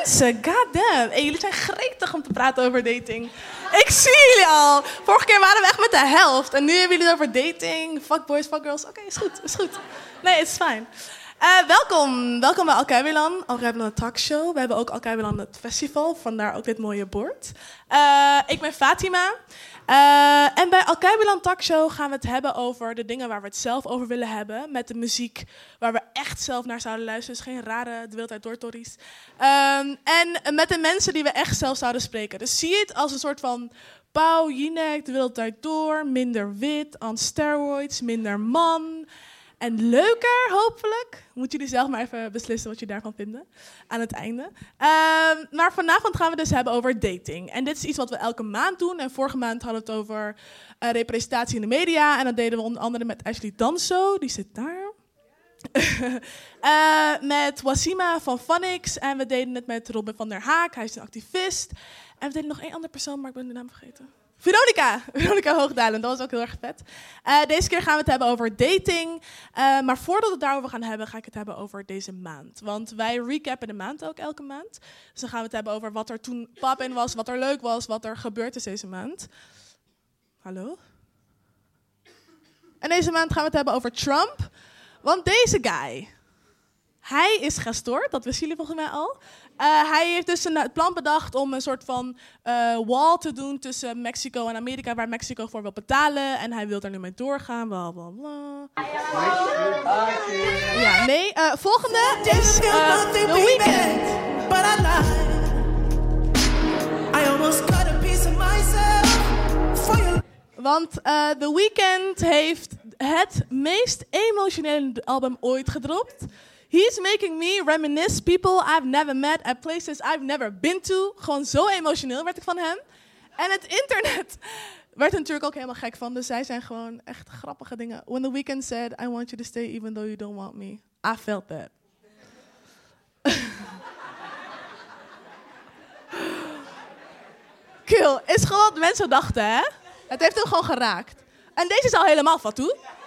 mensen, god damn. En jullie zijn gretig om te praten over dating. Ik zie jullie al. Vorige keer waren we echt met de helft. En nu hebben jullie het over dating, fuck boys, fuck girls. Oké, is goed, is goed. Nee, is fijn. Uh, welkom, welkom bij Alkaiwilan, Alkaiwilan Talkshow. We hebben ook Alkaiwilan het festival, vandaar ook dit mooie bord. Uh, ik ben Fatima. Uh, en bij Alkaiwilan Talkshow gaan we het hebben over de dingen waar we het zelf over willen hebben. Met de muziek waar we echt zelf naar zouden luisteren. Dus geen rare de wereld uit doortories. Um, en met de mensen die we echt zelf zouden spreken. Dus zie het als een soort van Pauw, Jinek, de uit door. Minder wit, on steroids, minder man. En leuker, hopelijk. Moeten jullie zelf maar even beslissen wat je daarvan vinden aan het einde. Um, maar vanavond gaan we dus hebben over dating. En dit is iets wat we elke maand doen. En vorige maand hadden we het over uh, representatie in de media. En dat deden we onder andere met Ashley Danso, die zit daar. uh, met Wasima van Phonics. En we deden het met Robin van der Haak, hij is een activist. En we deden nog één andere persoon, maar ik ben de naam vergeten. Veronica, Veronica Hoogdalen, dat was ook heel erg vet. Uh, deze keer gaan we het hebben over dating. Uh, maar voordat we het daarover gaan hebben, ga ik het hebben over deze maand. Want wij recappen de maand ook elke maand. Dus dan gaan we het hebben over wat er toen pap in was, wat er leuk was, wat er gebeurd is deze maand. Hallo? En deze maand gaan we het hebben over Trump. Want deze guy, hij is gestoord, dat wisten jullie volgens mij al. Uh, hij heeft dus een, het plan bedacht om een soort van uh, wall te doen tussen Mexico en Amerika, waar Mexico voor wil betalen. En hij wil daar nu mee doorgaan, bla bla bla. Ja, nee. Uh, volgende is The Weeknd. Want The Weeknd heeft het meest emotionele album ooit gedropt. He's making me reminisce people I've never met at places I've never been to. Gewoon zo emotioneel werd ik van hem. En het internet werd er natuurlijk ook helemaal gek van. Dus zij zijn gewoon echt grappige dingen. When the weekend said, I want you to stay even though you don't want me. I felt that. Kill, is gewoon wat mensen dachten, hè? Het heeft hem gewoon geraakt. En deze is al helemaal fatu. Oh,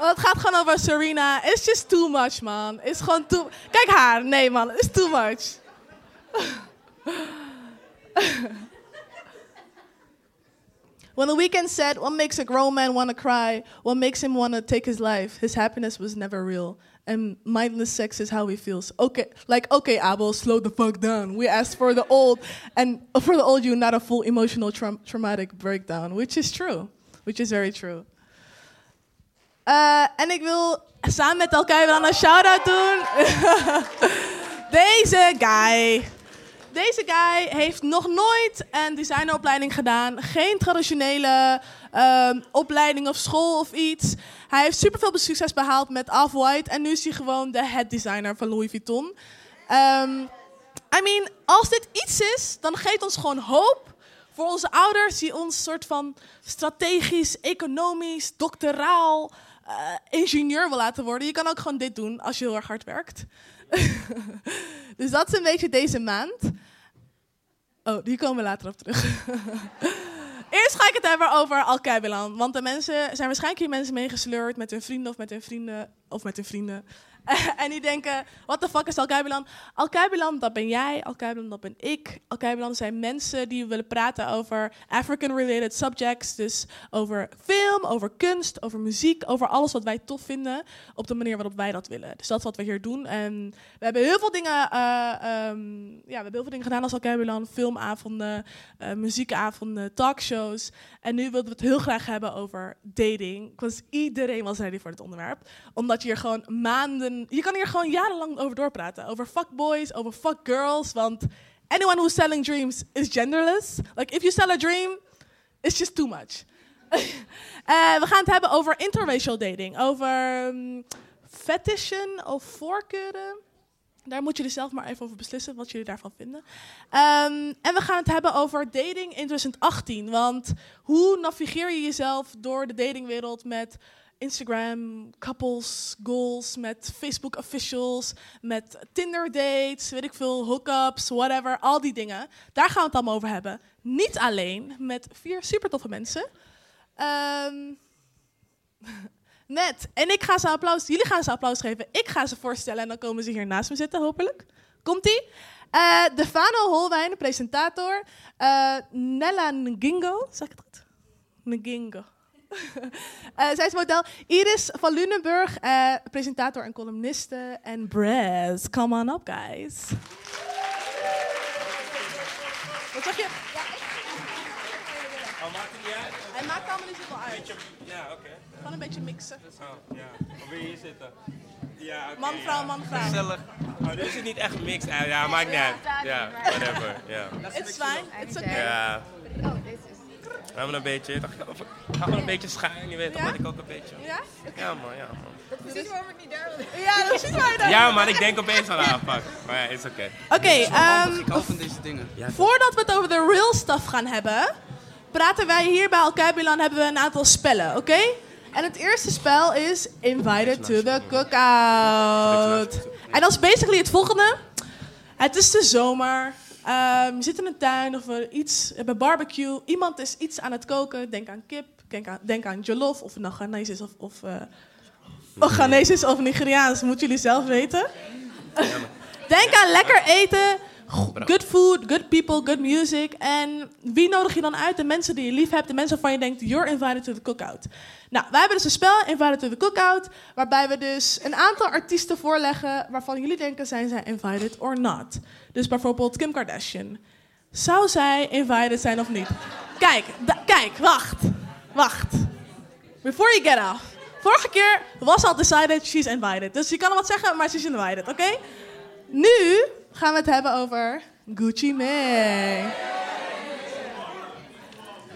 Oh, het gaat gewoon over Serena. It's just too much, man. It's gewoon too... Kijk haar. Nee, man. It's too much. when the weekend said, what makes a grown man want to cry? What makes him want to take his life? His happiness was never real. And mindless sex is how he feels. Okay, like, okay, Abel, slow the fuck down. We asked for the old, and for the old you, not a full emotional tra traumatic breakdown, which is true. Which is very true. Uh, en ik wil samen met elkaar dan een shout-out doen. Deze guy. Deze guy heeft nog nooit een designopleiding gedaan. Geen traditionele uh, opleiding of school of iets. Hij heeft superveel succes behaald met Off-White. En nu is hij gewoon de head designer van Louis Vuitton. Um, I mean, als dit iets is, dan geeft ons gewoon hoop voor onze ouders die ons soort van strategisch, economisch, doctoraal uh, ingenieur wil laten worden. Je kan ook gewoon dit doen als je heel erg hard werkt. dus dat is een beetje deze maand. Oh, die komen we later op terug. Eerst ga ik het hebben over Alkeibelan. Want de mensen zijn waarschijnlijk hier mensen meegesleurd met hun vrienden of met hun vrienden of met hun vrienden. en die denken, what the fuck is Alkeibelan? Alkeibelan, dat ben jij. Alkeibelan, dat ben ik. Alkeibelan zijn mensen die willen praten over African-related subjects. Dus over film, over kunst, over muziek, over alles wat wij tof vinden. Op de manier waarop wij dat willen. Dus dat is wat we hier doen. En we hebben heel veel dingen, uh, um, ja, we hebben heel veel dingen gedaan als Alkeibelan. Filmavonden, uh, muziekavonden, talkshows. En nu wilden we het heel graag hebben over dating. Want iedereen was ready voor het onderwerp. Omdat je hier gewoon maanden... Je kan hier gewoon jarenlang over doorpraten. Over fuckboys, over fuckgirls. Want anyone who's selling dreams is genderless. Like, if you sell a dream, it's just too much. uh, we gaan het hebben over interracial dating. Over um, fetishen of voorkeuren. Daar moeten jullie zelf maar even over beslissen wat jullie daarvan vinden. Um, en we gaan het hebben over dating in 2018. Want hoe navigeer je jezelf door de datingwereld met Instagram, couples, goals, met Facebook officials, met Tinder dates, weet ik veel, hookups, whatever, al die dingen. Daar gaan we het allemaal over hebben. Niet alleen met vier super toffe mensen. Um, Net. En ik ga ze applaus. Jullie gaan ze applaus geven. Ik ga ze voorstellen en dan komen ze hier naast me zitten, hopelijk. Komt-ie? Eh Defano Holwijn, presentator. Eh, Nella Ngingo. Zeg ik het goed? Ngingo. Eh, zij is model. Iris van Lunenburg, eh, presentator en columniste. En Brez. Come on up, guys. Wat zeg je? Oh, maakt het niet uit? Hij maakt allemaal niet zoveel uit. Beetje, ja, oké. Gewoon een beetje mixen. Oh, ja. Of wil je hier zitten? Ja, oké. Man, vrouw, ja. man, vrouw. Gezellig. Oh, dit is het niet echt mixed. Ah, ja, maakt niet uit. Ja, whatever. Ja. It's fine. It's okay. Ja. We hebben een beetje, of- ga gewoon een beetje schuin, je weet toch Ja? dat ik ook een beetje. Ja? Ja man, ja man. Precies waarom ik niet daar wil. Ja, dat is waar. dan. Ja man, ik denk opeens aan aanpak. Maar ja, is oké. Oké, ehm, Ik hou van deze dingen. voordat we het over de real stuff gaan hebben, praten wij hier bij Alcabilan hebben we een aantal spellen, oké? En het eerste spel is Invited to the Cookout. En dat is basically het volgende. Het is de zomer. Ehm, je zit in een tuin of iets bij barbecue. Iemand is iets aan het koken. Denk aan kip, denk aan, denk aan of Ghanese is of, of, eh, of Nigeriaans. Moeten jullie zelf weten. Denk aan lekker eten, go- good food, good people, good music. En wie nodig je dan uit? De mensen die je lief hebt, de mensen waarvan je denkt, you're invited to the cookout. Nou, wij hebben dus een spel, Invited to the Cookout, waarbij we dus een aantal artiesten voorleggen waarvan jullie denken, zijn zij invited or not? Dus bijvoorbeeld Kim Kardashian. Zou zij invited zijn of niet? Kijk, kijk, wacht, wacht. Before you get off. Vorige keer was al decided, she's invited. Dus je kan wat zeggen, maar she's invited, oké? Nu gaan we het hebben over Gucci Mane.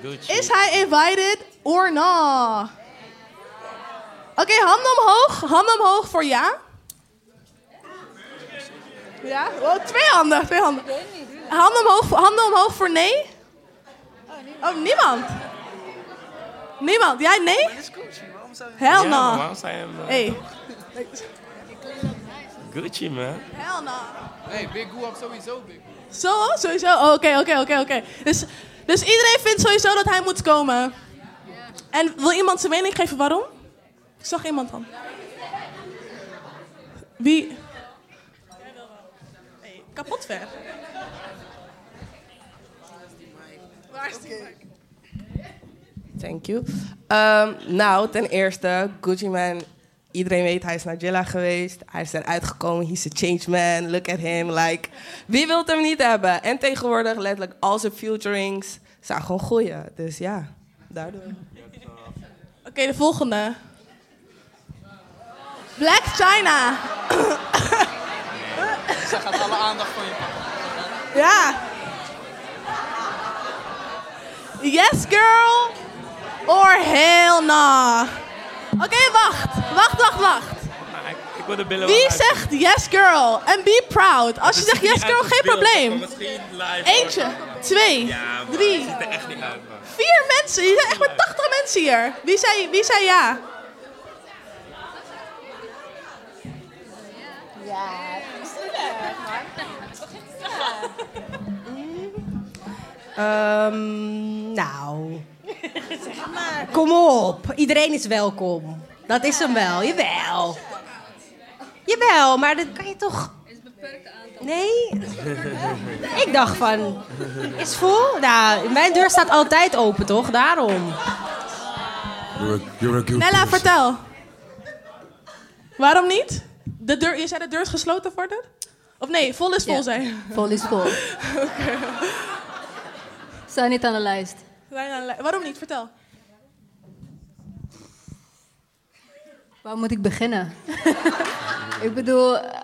Gucci. Is hij invited or not? Oké, handen omhoog. Handen omhoog voor ja. Ja? Oh, twee handen, twee handen. Handen omhoog, handen omhoog voor nee. Oh, niemand. Niemand. Jij nee? Dit is Gucci, waarom zou je... Hell no. maar waarom zei je hem? Hey, Gucci man. hell no. Nee, Big Guap sowieso Big. Zo, sowieso. Oh, Oké, oké, oké, oké. Dus, dus iedereen vindt sowieso dat hij moet komen. En wil iemand zijn mening geven waarom? Ik zag iemand dan. Wie? Jij wil wel. Hey, kapot ver. Waar is die mic? Thank you. Ehm, nou, ten eerste, Gucci Man. Iedereen weet, hij is naar Jilla geweest. Hij is eruit gekomen. He's a changed man. Look at him. Like, wie wil hem niet hebben? En tegenwoordig, letterlijk, al zijn featurings zijn gewoon goeie. Dus ja, daardoor. Oké, de volgende. Black China. Zij gaat alle aandacht van je pakken. Ja. Yes, girl. Or hell no. Oké, wacht. Wacht, wacht, wacht. Maar ik, wil de billen Wie zegt yes, girl? En be proud. Als je zegt yes, girl, geen probleem. maar. Eentje, twee, Ja, drie, er vier mensen. Je zijn echt met 80 mensen hier. Wie zei, wie zei ja? Ehm, nou. Kom op. Iedereen is welkom. Dat is hem wel. Jawel. Jawel, maar dat kan je toch... Nee? Ik dacht van... Is vol? Nou, mijn deur staat altijd open, toch? Daarom. Nella, vertel. Waarom niet? De deur, je zei de deur is gesloten voor de? Of nee, vol is vol Ja. zijn. Vol is vol. Sta niet aan de lijst. Waarom niet? Vertel. Waar moet ik beginnen? ik bedoel, eh,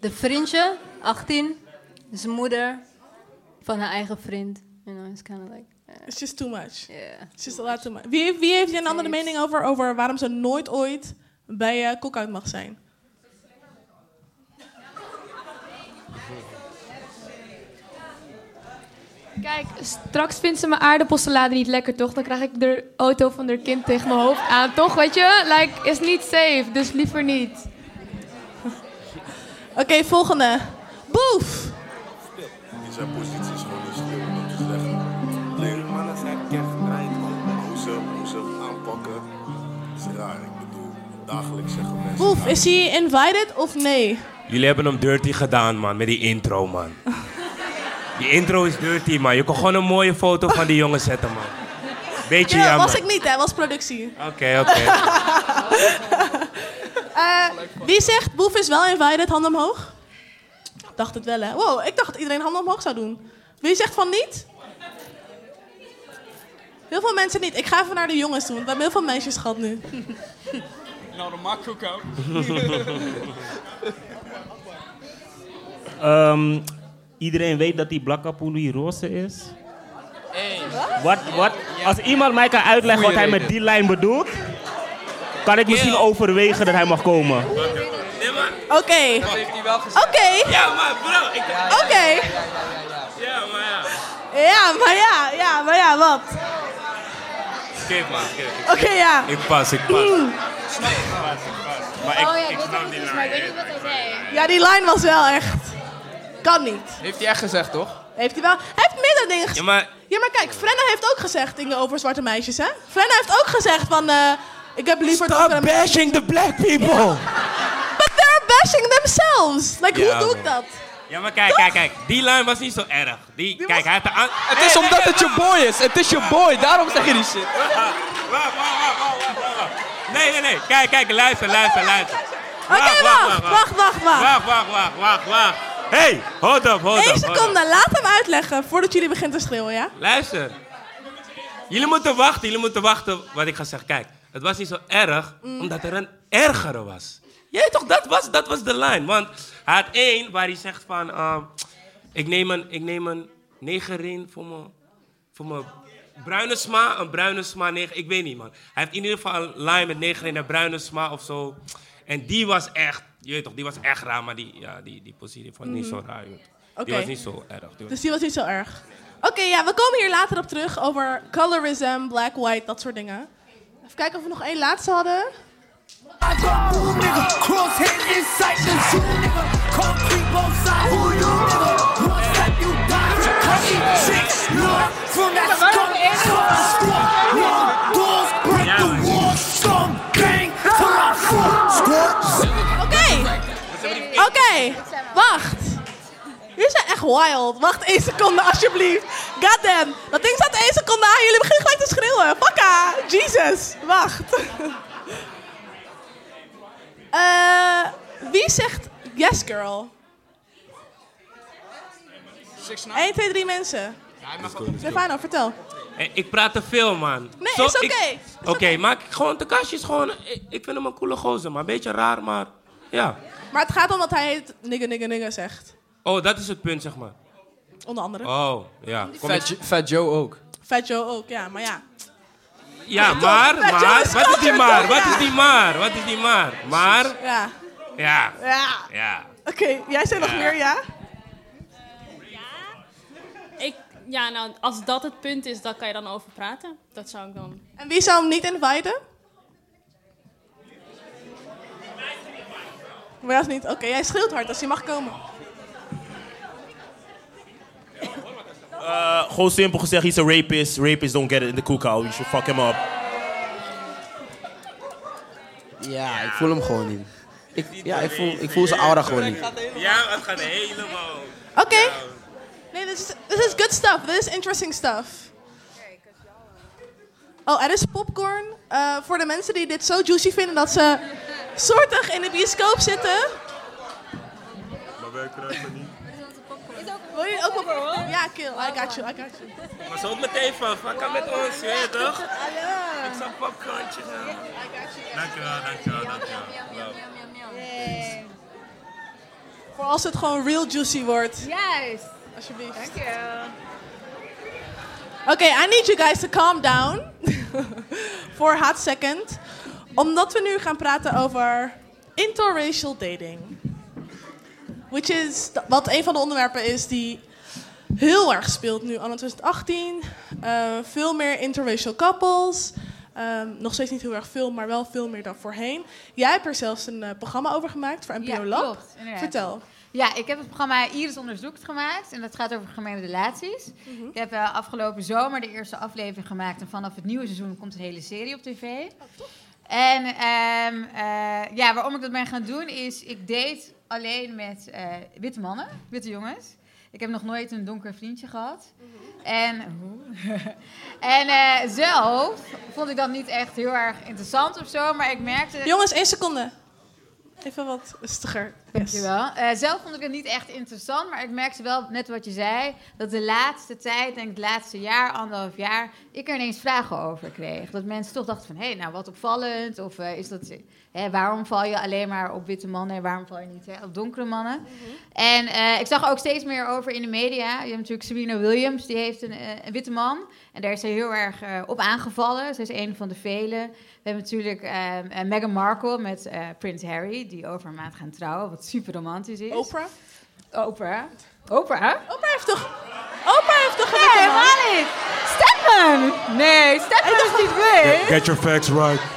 de vriendje, 18, zijn moeder van haar eigen vriend. You know, it's kind of like, eh, It's just too much. yeah. It's just a lot too much. Wie, heeft- wie heeft een andere mening over, over waarom ze nooit ooit bij uh, Cookout mag zijn? Kijk, straks vindt ze mijn aardappelsalade niet lekker, toch? Dan krijg ik de auto van haar kind tegen mijn hoofd aan, toch? Weet je? Like, is niet safe, dus liever niet. Oké, volgende. Boef! In zijn positie is gewoon niet om te zeggen. Alleen mannen zijn gedraaid. Hoe ze, hoe ze aanpakken is raar. zeggen mensen. Boef, is hij invited of nee? Jullie hebben hem dirty gedaan, man, met die intro, man. Die intro is dirty, man. Je kon gewoon een mooie foto van die jongen zetten, man. Beetje Ja, jammer. was ik niet, hè? Was productie. Oké, oké. Eh, wie zegt Boef is wel invited? Hand omhoog. Ik dacht het wel, hè? Wow, ik dacht dat iedereen handen omhoog zou doen. Wie zegt van niet? Heel veel mensen niet. Ik ga even naar de jongens doen. We hebben heel veel meisjes gehad nu. Nou, de mak ook. Iedereen weet dat die Blakkapoelie roze is. Wat, wat, als iemand mij kan uitleggen wat hij met die lijn bedoelt, kan ik misschien overwegen dat hij mag komen. Oké. Dat heeft hij wel gezegd. Oké. Ja, maar bro, ik... Oké. Ja, maar ja. Ja, maar ja. Ja, maar ja, wat? Skip, man. Oké, ja. Ik pas, ik pas. Maar ik, Oh ja, ik ik snap die niet, maar ik weet lijn. niet wat hij zei. Ja, die line was wel echt... Kan niet. Heeft hij echt gezegd, toch? Heeft hij wel... Hij heeft meerdere dingen Ja, gezegd. maar Ja, maar kijk, Frenna heeft ook gezegd dingen over zwarte meisjes, hè? Frenna heeft ook gezegd van... eh, ik heb liever... Stop donkere bashing the black people! But they're bashing themselves. Like, Ja, hoe doe ik dat? Ja, maar kijk, kijk, kijk. Die lijn was niet zo erg. Die, kijk, hij had de aan... Het is omdat het je boy is. Het is je boy. Daarom zeg je die shit. Wacht, wacht, wacht, wacht, wacht, wacht, wacht. Nee, nee, nee. Kijk, kijk, luister, luister, luister. Oké, wacht, wacht, wacht, wacht. Wacht, wacht, wacht, wacht, wacht. Hey, hold up, hold up. Eén hold up. seconde, laat hem uitleggen voordat jullie beginnen te schreeuwen, ja? Luister. Jullie moeten wachten, jullie moeten wachten wat ik ga zeggen. Kijk, het was niet zo erg, omdat er een ergere was. Jij toch, dat was, dat was de lijn. Want hij had één waar hij zegt van... ehm, ik, neem een, ik neem een negerin voor mijn, voor mijn bruine sma. Een bruine sma neger. Ik weet niet, man. Hij heeft in ieder geval een lijn met negerin en bruine sma of zo. En die was echt... Je weet toch, die was echt raar. Maar die, ja, die, die positie vond ik niet zo raar. joh. Oké. Die was niet zo erg. Die was- Dus die was niet zo erg. Oké, ja, we komen hier later op terug over colorism, black, white, dat soort dingen. Even kijken of we nog één laatste hadden. Wacht. Jullie zijn echt wild. Wacht één seconde, alsjeblieft. Goddamn, dat ding staat één seconde aan. Jullie beginnen gelijk te schreeuwen. Fakka, Jesus. Wacht. Eh, wie zegt yes, girl? 1, 2, 3 mensen. Stefano, vertel. Hey, ik praat te veel, man. Nee, Zo, is oké. Oké, maar ik- gewoon, Takashi is gewoon... Ik, ik vind hem een coole gozer, maar een beetje raar, maar... Ja. Maar het gaat om dat hij het nigga, nigga, nigga zegt. Oh, dat is het punt, zeg maar. Onder andere. Oh, ja. Fat, ik- Jo- Fat Joe ook. Fat Joe ook, ja, maar ja. Ja, maar, maar... Wat is die maar? Wat Ja. is die maar? Wat is die maar? Maar... Ja, Ja. ja. Ja. Oké, jij zei nog Ja. meer, ja? Ik, ja, nou, als dat het punt is, daar kan je dan over praten. Dat zou ik dan... En wie zou hem niet inviten? Maar dat is niet. Oké, jij schreeuwt hard als hij mag komen. Uh, gewoon simpel gezegd, he's a rapist. Rapists don't get it in the cookout. You should fuck him up. Ja, ik voel hem gewoon niet. Ik, ja, ik voel, ik voel zijn aura gewoon niet. Ja, het gaat helemaal... Oké. Nee, this is, this is good stuff. This is interesting stuff. Oh, er is popcorn. Eh, voor de mensen die dit zo juicy vinden dat ze soortig in de bioscoop zitten. Maar wij krijgen niet. Wil je ook popcorn? Ja, kill. I got you, I got you. Maar zo meteen van, fuck met ons, je weet toch? Ik zal een popcornje gaan. Dankjewel, dankjewel, dankjewel. Voor als het gewoon real juicy wordt. Juist. Alsjeblieft. Dankjewel. Oké, I need you guys to calm down. For a hot second. Omdat we nu gaan praten over interracial dating. Which is wat een van de onderwerpen is die heel erg speelt nu, anno 2018. Eh, veel meer interracial couples. Ehm, nog steeds niet heel erg veel, maar wel veel meer dan voorheen. Jij hebt er zelfs een eh, programma over gemaakt voor NPO Ja, Lab. klopt. Vertel. Ja, ik heb het programma Iris onderzoekt gemaakt. En dat gaat over gemengde relaties. Mhm. Ik heb eh, afgelopen zomer de eerste aflevering gemaakt. En vanaf het nieuwe seizoen komt een hele serie op tv. En ehm, eh, ja, waarom ik dat ben gaan doen is, ik date alleen met eh, witte mannen, witte jongens. Ik heb nog nooit een donker vriendje gehad. En, en eh, zelf vond ik dat niet echt heel erg interessant of zo, maar ik merkte... Jongens, één seconde. Even wat rustiger. Dankjewel. Eh zelf vond ik het niet echt interessant, maar ik merkte wel, net wat je zei, dat de laatste tijd, denk ik het laatste jaar, anderhalf jaar, ik er ineens vragen over kreeg. Dat mensen toch dachten van, hé, nou wat opvallend, of eh, is dat, hè, waarom val je alleen maar op witte mannen en waarom val je niet hè, op donkere mannen? En eh, ik zag er ook steeds meer over in de media. Je hebt natuurlijk Serena Williams, die heeft een, eh, een witte man. En daar is ze heel erg eh, op aangevallen. Ze is een van de velen. We hebben natuurlijk eh, eh, Meghan Markle met eh, Prins Harry, die over een maand gaan trouwen, wat super romantisch is. Oprah? Oprah. Oprah? Oprah heeft toch... Oprah heeft toch een Nee, witte man? helemaal niet. Stedman! Nee, Stedman is niet gay. Get your facts right.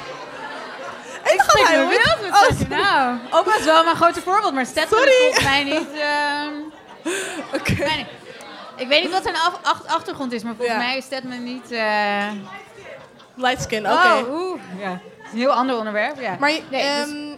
Het, Oh, je nou? Oprah is wel mijn grote voorbeeld, maar Stedman Sorry. is volgens mij niet... ehm, niet. Ik weet niet wat zijn af- achtergrond is, maar volgens Ja. mij is Stedman niet... eh, Light skin, oké. Oh, oeh, ja. Het is Een heel ander onderwerp, ja. Maar, Nee, dus- ehm,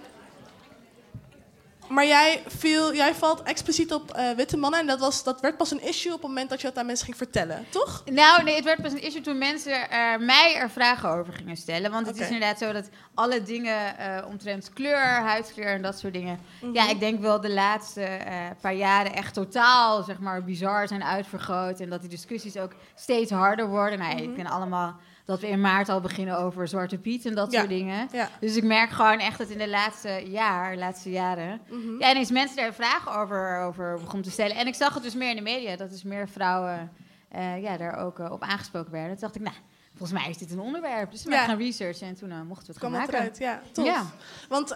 maar jij, viel, jij valt expliciet op eh, witte mannen. En dat, was, dat werd pas een issue op het moment dat je dat aan mensen ging vertellen, toch? Nou, nee, het werd pas een issue toen mensen er, mij er vragen over gingen stellen. Want het is inderdaad zo dat alle dingen eh, omtrent kleur, huidskleur en dat soort dingen... Mhm. Ja, ik denk wel de laatste eh, paar jaren echt totaal, zeg maar, bizar zijn uitvergroot. En dat die discussies ook steeds harder worden. Nou, ja, Mhm. ik ken allemaal dat we in maart al beginnen over Zwarte Piet en dat Ja. soort dingen. Ja. Dus ik merk gewoon echt dat in de laatste jaar, laatste jaren... Mhm. Ja, ineens mensen daar vragen over, over begonnen te stellen. En ik zag het dus meer in de media, dat dus meer vrouwen eh, ja, daar ook eh, op aangesproken werden. Toen dacht ik, nou, volgens mij is dit een onderwerp. Dus we Ja. gaan researchen en toen eh, mochten we het Kwam gaan maken. eruit, ja. Tof. Ja. Want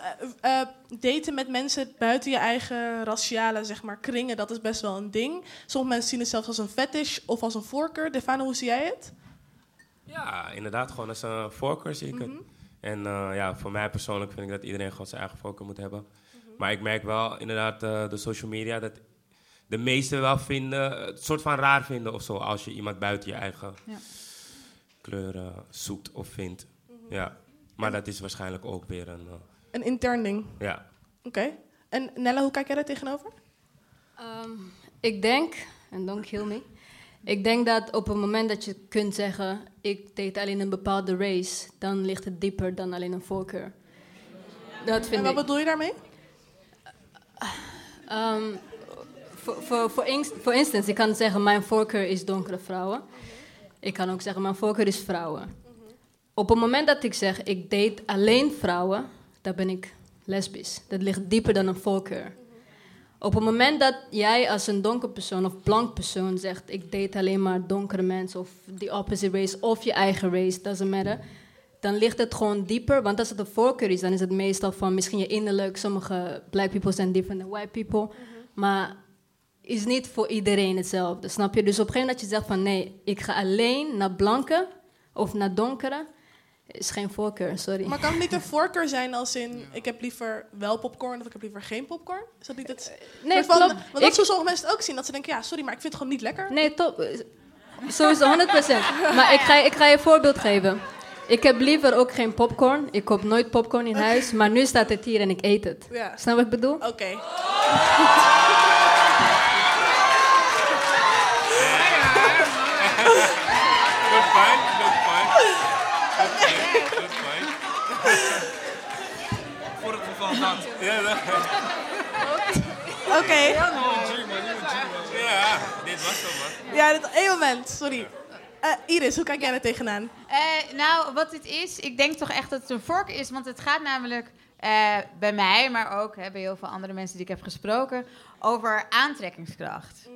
daten met mensen buiten je eigen raciale zeg maar, kringen, dat is best wel een ding. Sommige mensen zien het zelfs als een fetish of als een voorkeur. Defano, hoe zie jij het? Ja, inderdaad, gewoon als een voorkeur zie ik het. En eh, ja, voor mij persoonlijk vind ik dat iedereen gewoon zijn eigen voorkeur moet hebben. Maar ik merk wel inderdaad eh, de social media dat de meesten wel vinden, het soort van raar vinden of zo, als je iemand buiten je eigen Ja. kleur eh, zoekt of vindt. Ja, maar dat is waarschijnlijk ook weer een, eh, Een intern ding. ja. Oké. En Nella, hoe kijk jij daar tegenover? Ehm, ik denk, en don't kill me. Ik denk dat op het moment dat je kunt zeggen: ik date alleen een bepaalde race, dan ligt het dieper dan alleen een voorkeur. Dat vind en wat ik. bedoel je daarmee? Ehm, voor, voor, voor, ins- voor instance, ik kan zeggen: mijn voorkeur is donkere vrouwen. Ik kan ook zeggen: mijn voorkeur is vrouwen. Op het moment dat ik zeg: ik date alleen vrouwen, dan ben ik lesbisch. Dat ligt dieper dan een voorkeur. Op het moment dat jij als een donker persoon of blank persoon zegt: ik date alleen maar donkere mensen of the opposite race of je eigen race, doesn't matter. Dan ligt het gewoon dieper, want als het een voorkeur is, dan is het meestal van misschien je innerlijk. Sommige black people zijn different than white people. Maar is niet voor iedereen hetzelfde, snap je? Dus op een gegeven moment dat je zegt van nee, ik ga alleen naar blanke of naar donkere, is geen voorkeur, sorry. Maar kan het niet een voorkeur zijn als in... ik heb liever wel popcorn of ik heb liever geen popcorn? Is dat niet het... Nee, soort van- klopt. Want dat Ik- sommige mensen het ook zien. Dat ze denken, ja, sorry, maar ik vind het gewoon niet lekker. Nee, top. Sowieso 100%. Maar ik ga, ik ga je een voorbeeld geven. Ik heb liever ook geen popcorn. Ik koop nooit popcorn in huis. Maar nu staat het hier en ik eet het. Ja. Snap wat ik bedoel? Oké. Ja, dat- Oké. ja, dit was zo, man. Ja, dit, één moment, sorry. Eh, Iris, hoe kijk jij er tegenaan? Eh, nou, wat het is, ik denk toch echt dat het een vork is. Want het gaat namelijk eh, bij mij, maar ook hè, bij heel veel andere mensen die ik heb gesproken, over aantrekkingskracht.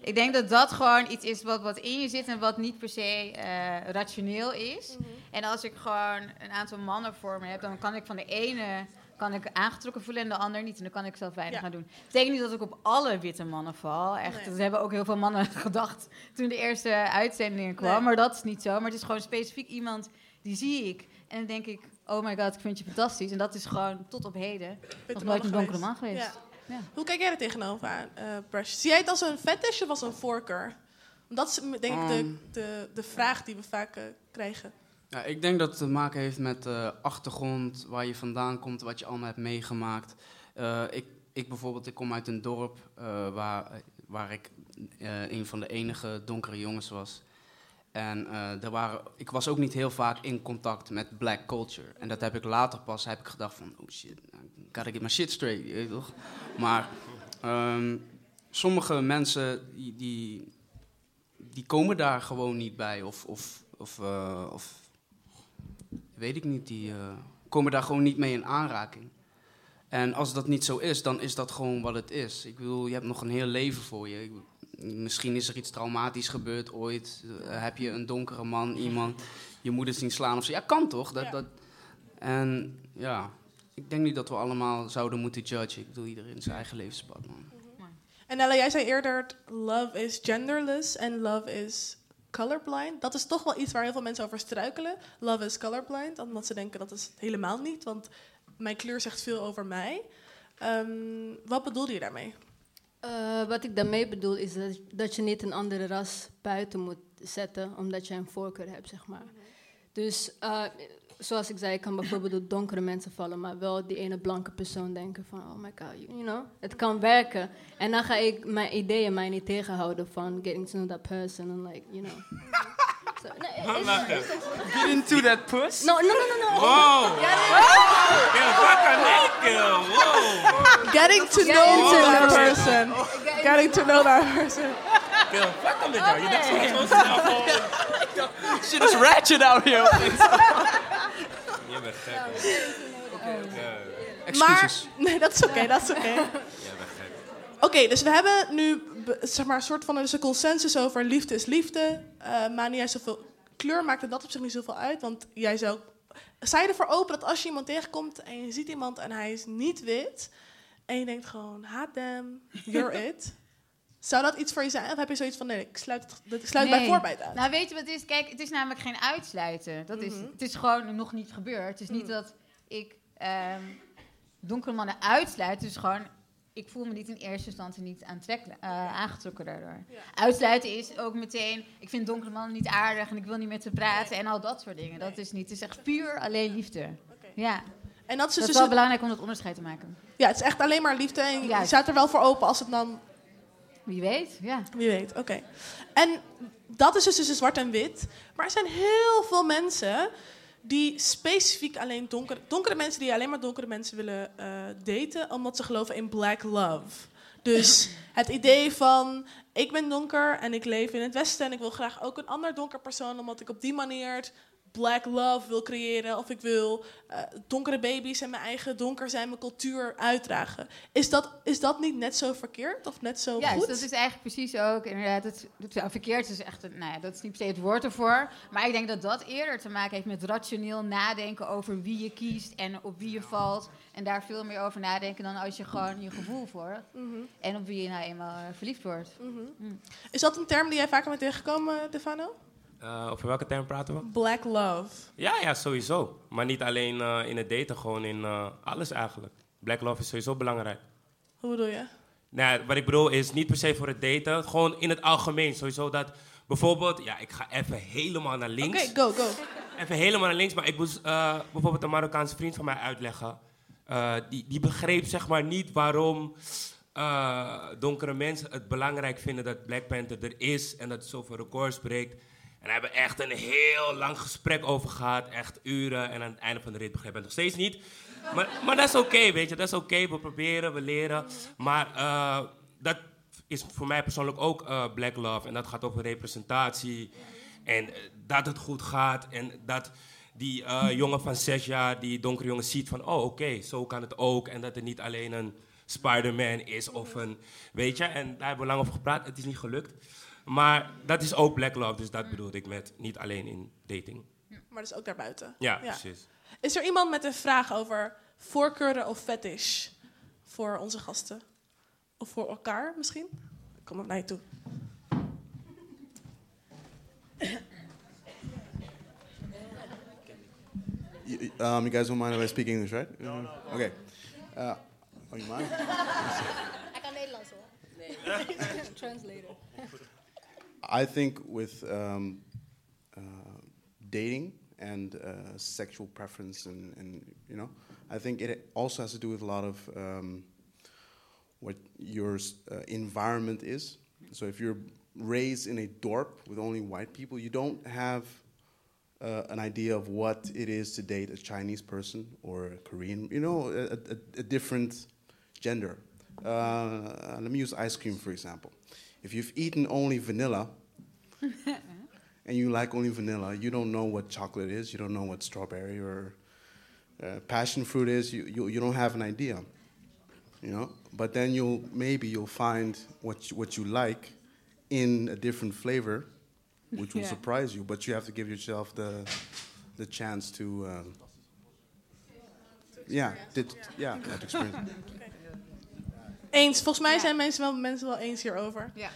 Ik denk dat dat gewoon iets is wat, wat in je zit en wat niet per se eh, rationeel is. En als ik gewoon een aantal mannen voor me heb, dan kan ik van de ene kan ik aangetrokken voelen en de ander niet. En dan kan ik zelf weinig Ja. gaan doen. Het betekent niet dat ik op alle witte mannen val. Echt, Nee. dat hebben ook heel veel mannen gedacht toen de eerste uitzending kwam. Nee. Maar dat is niet zo. Maar het is gewoon specifiek iemand die zie ik. En dan denk ik, oh my god, ik vind je fantastisch. En dat is gewoon tot op heden nog nooit een donkere geweest. man geweest. Ja. Ja. Hoe kijk jij er tegenover aan, eh Brush? Zie jij het als een fetish of als een voorkeur? Dat is denk ik de, Ehm. de, de vraag die we vaak eh, krijgen. Ja, ik denk dat het te maken heeft met de achtergrond, waar je vandaan komt, wat je allemaal hebt meegemaakt. Eh, ik, ik bijvoorbeeld, ik kom uit een dorp eh, waar, waar ik eh, een van de enige donkere jongens was. En er waren, ik was ook niet heel vaak in contact met black culture. En dat heb ik later pas, heb ik gedacht van, oh shit, I gotta get my shit straight, toch? Maar ehm, sommige mensen, die, die, komen daar gewoon niet bij. Of, of, of, of weet ik niet, die eh, komen daar gewoon niet mee in aanraking. En als dat niet zo is, dan is dat gewoon wat het is. Ik bedoel, je hebt nog een heel leven voor je. Ik- misschien is er iets traumatisch gebeurd ooit. Eh, heb je een donkere man, iemand, je moeder zien slaan of zo. Ja, kan toch? Dat, dat, en ja, ik denk niet dat we allemaal zouden moeten judgen. Ik bedoel, iedereen zijn eigen levenspad, man. En Ella, jij zei eerder, love is genderless en love is colorblind. Dat is toch wel iets waar heel veel mensen over struikelen. Love is colorblind, omdat ze denken dat is het helemaal niet, want mijn kleur zegt veel over mij. Ehm, wat bedoelde je daarmee? Eh, wat ik daarmee bedoel is dat, dat je niet een andere ras buiten moet zetten omdat je een voorkeur hebt, zeg maar. Dus eh, zoals ik zei, ik kan bijvoorbeeld op donkere mensen vallen, maar wel die ene blanke persoon denken van, oh my god, you, you know, het kan werken. En dan ga ik mijn ideeën mij niet tegenhouden van getting to know that person and like, you know. So, Lachen. is- Get into that puss? No, no, no, no, no. Wow. Wow. Getting to know that person. Getting to know that person. Kill, fuck hem met jou. Je dacht zo zo snel gewoon. Shit is ratchet out here. Je bent gek. Maar, nee, dat is oké, dat is oké. Je bent gek. Oké, dus we hebben nu zeg maar, een soort van dus een consensus over liefde is liefde. Eh maar niet juist zoveel kleur maakt dat op zich niet zoveel uit. Want jij zou. Sta je ervoor open dat als je iemand tegenkomt en je ziet iemand en hij is niet wit. en je denkt gewoon, haat them, you're it. Zou dat iets voor je zijn? Of heb je zoiets van, nee, ik sluit, het, ik sluit bij voorbaat uit? Nou, weet je wat het is? Kijk, het is namelijk geen uitsluiten. Dat is, Mhm. Het is gewoon nog niet gebeurd. Het is niet dat ik ehm, donkere mannen uitsluit. Het is gewoon, ik voel me niet in eerste instantie niet aantrekkelijk, eh, aangetrokken daardoor. Uitsluiten is ook meteen, ik vind donkere mannen niet aardig en ik wil niet met ze praten en al dat soort dingen. Dat is niet, het is echt puur alleen liefde. Ja. En dat is, dat dus is wel belangrijk om dat onderscheid te maken. Ja, het is echt alleen maar liefde. En je staat er wel voor open als het dan... Wie weet, ja. Wie weet, oké. En dat is dus tussen zwart en wit. Maar er zijn heel veel mensen die specifiek alleen donkere... Donkere mensen die alleen maar donkere mensen willen eh, daten... omdat ze geloven in black love. Dus het idee van... ik ben donker en ik leef in het westen... en ik wil graag ook een ander donker persoon... omdat ik op die manier black love wil creëren... of ik wil eh, donkere baby's en mijn eigen donker zijn... mijn cultuur uitdragen. Is dat, is dat niet net zo verkeerd of net zo Juist, goed? dat is eigenlijk precies ook inderdaad. Het, het, ja, verkeerd is echt, nou ja, dat is niet per se het woord ervoor. Maar ik denk dat dat eerder te maken heeft met rationeel nadenken over wie je kiest en op wie je valt. En daar veel meer over nadenken dan als je gewoon je gevoel volgt. Mhm. En op wie je nou eenmaal eh, verliefd wordt. Mm. Is dat een term die jij vaker bent tegengekomen, Defano? Eh, over welke term praten we? Black love. Ja, ja, sowieso. Maar niet alleen eh, in het daten, gewoon in eh, alles eigenlijk. Black love is sowieso belangrijk. Hoe bedoel je? Nou, wat ik bedoel is niet per se voor het daten, gewoon in het algemeen. Sowieso dat bijvoorbeeld, ja, ik ga even helemaal naar Oké, links. go, go. Even helemaal naar links, maar ik moest bijvoorbeeld een Marokkaanse vriend van mij uitleggen. Die, die begreep zeg maar niet waarom donkere mensen het belangrijk vinden dat Black Panther er is en dat het zoveel records breekt. En hebben we echt een heel lang gesprek over gehad, echt uren. En aan het einde van de rit begreep ik het nog steeds niet. Maar, maar dat is oké, weet je, dat is oké. We proberen, we leren. Maar eh, dat is voor mij persoonlijk ook eh, Black Love. En dat gaat over representatie. En eh, dat het goed gaat. En dat die jongen van zes jaar, die donkere jongen, ziet van... oh, oké, zo kan het ook. En dat het niet alleen een Spider-Man is of een... Weet je, en daar hebben we lang over gepraat. Het is niet gelukt. Maar dat is ook Black Love, dus dat bedoelde ik met niet alleen in dating. Maar dus ook daarbuiten. Ja, precies. Is er iemand met een vraag over voorkeuren of fetish voor onze gasten? Of voor elkaar misschien? Ik kom naar je toe. You, um, you guys don't mind if I speak English, right? No, no. Okay. Uh, oh, you mind? Ik kan Nederlands hoor. Translator. I think with um, uh, dating and uh, sexual preference, and, and you know, I think it also has to do with a lot of um, what your uh, environment is. So if you're raised in a dorp with only white people, you don't have uh, an idea of what it is to date a Chinese person or a Korean, you know, a, a, a different gender. Uh, let me use ice cream, for example. If you've eaten only vanilla and you like only vanilla, you don't know what chocolate is, you don't know what strawberry or uh, passion fruit is, you, you, you don't have an idea. You know, but then you'll maybe you'll find what you, what you like in a different flavor, which will Yeah. surprise you. But you have to give yourself the the chance to um, yeah, dit, yeah, that experience. Eens. Volgens mij zijn mensen wel, mensen wel eens hierover. Ja.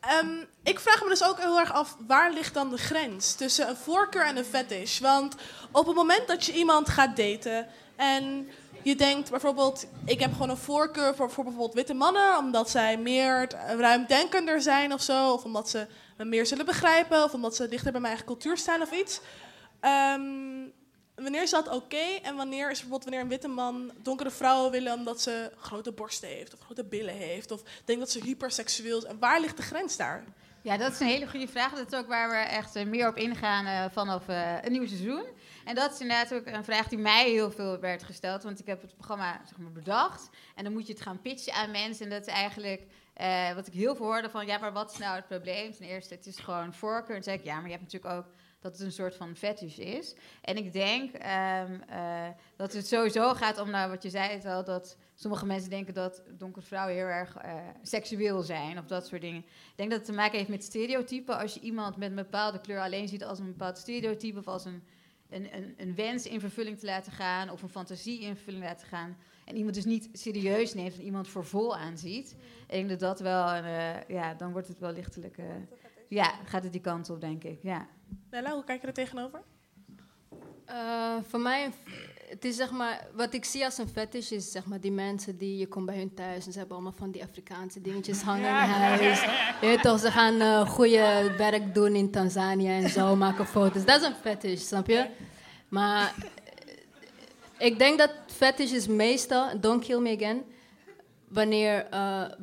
Ehm, ik vraag me dus ook heel erg af, waar ligt dan de grens tussen een voorkeur en een fetish? Want op het moment dat je iemand gaat daten en je denkt bijvoorbeeld, ik heb gewoon een voorkeur voor, voor bijvoorbeeld witte mannen, omdat zij meer ruimdenkender zijn of zo, of omdat ze me meer zullen begrijpen, of omdat ze dichter bij mijn eigen cultuur staan of iets. Ehm, wanneer is dat oké en wanneer is bijvoorbeeld wanneer een witte man donkere vrouwen willen omdat ze grote borsten heeft of grote billen heeft of denkt dat ze hyperseksueel is en waar ligt de grens daar? Ja, dat is een hele goede vraag. Dat is ook waar we echt eh, meer op ingaan eh, vanaf eh, een nieuw seizoen. En dat is inderdaad ook een vraag die mij heel veel werd gesteld. Want ik heb het programma zeg maar, bedacht. En dan moet je het gaan pitchen aan mensen. En dat is eigenlijk wat ik heel veel hoorde van... ja, maar wat is nou het probleem? Ten eerste, het is gewoon voorkeur. En dan ik, ja, maar je hebt natuurlijk ook dat het een soort van fetish is. En ik denk ehm, eh, dat het sowieso gaat om, nou, wat je zei het al... dat sommige mensen denken dat donkere vrouwen heel erg eh, seksueel zijn... of dat soort dingen. Ik denk dat het te maken heeft met stereotypen. Als je iemand met een bepaalde kleur alleen ziet als een bepaald stereotype... of als een, een, een, een wens in vervulling te laten gaan... of een fantasie in vervulling laten gaan... en iemand dus niet serieus neemt en iemand voor vol aanziet... ik denk dat dat wel, een, eh, ja, dan wordt het wel lichtelijk... ja, gaat het die kant op, denk ik, ja. Nella, hoe kijk je er tegenover? Eh, voor mij, het is zeg maar, wat ik zie als een fetish is zeg maar die mensen die, je komt bij hun thuis en ze hebben allemaal van die Afrikaanse dingetjes hangen in huis. Je weet toch, ze gaan eh goede werk doen in Tanzania en zo, maken foto's. Dat is een fetish, snap je? Maar eh, ik denk dat fetish is meestal, don't kill me again, wanneer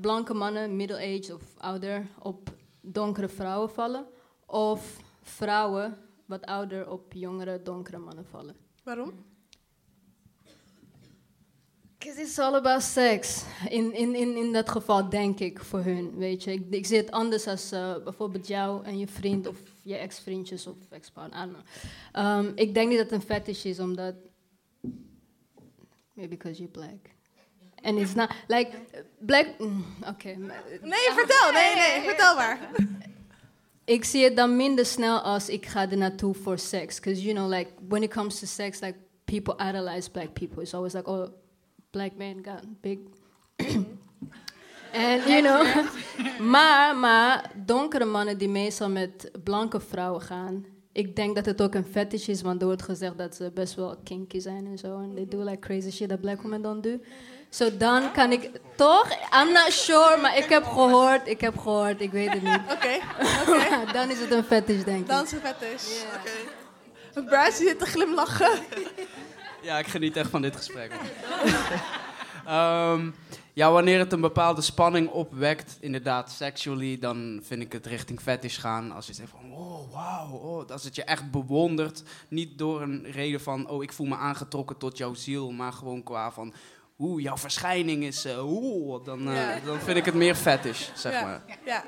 blanke mannen, middle-aged of ouder, op donkere vrouwen vallen. Of vrouwen wat ouder op jongere donkere mannen vallen. Waarom? Because it's all about sex. In, in, in, in dat geval denk ik voor hun, weet je. Ik, ik zie het anders als eh, bijvoorbeeld jou en je vriend of je ex-vriendjes of ex-partner. Um, ik denk niet dat het een fetish is, omdat... Maybe because you're black. And it's not, like, black... mm, Oké. Nee, vertel. Nee, nee, vertel maar. Ik zie het dan minder snel als ik ga er naartoe voor seks. Because, you know, like, when it comes to sex, like, people idolize black people. It's always like, oh, black man got big... En, you know... maar, maar, donkere mannen die meestal met blanke vrouwen gaan... Ik denk dat het ook een fetish is, want er wordt gezegd dat ze best wel kinky zijn en zo. En they do like crazy shit that black women don't do. So dan kan ik... Toch? I'm not sure, maar ik heb gehoord, ik heb gehoord, ik weet het niet. Oké, dan is het een fetish, denk ik. Dan is het fetish. Oké. Bryce zit te glimlachen. Ja, ik geniet echt van dit gesprek. Ehm, ja, wanneer het een bepaalde spanning opwekt, inderdaad, sexually, dan vind ik het richting fetish gaan. Als je zegt van, oh, wauw, oh, als het je echt bewondert. Niet door een reden van, oh, ik voel me aangetrokken tot jouw ziel, maar gewoon qua van, oeh, jouw verschijning is, eh, oeh, dan, eh, Ja. dan vind ik het meer fetish, zeg ja, maar. Ja.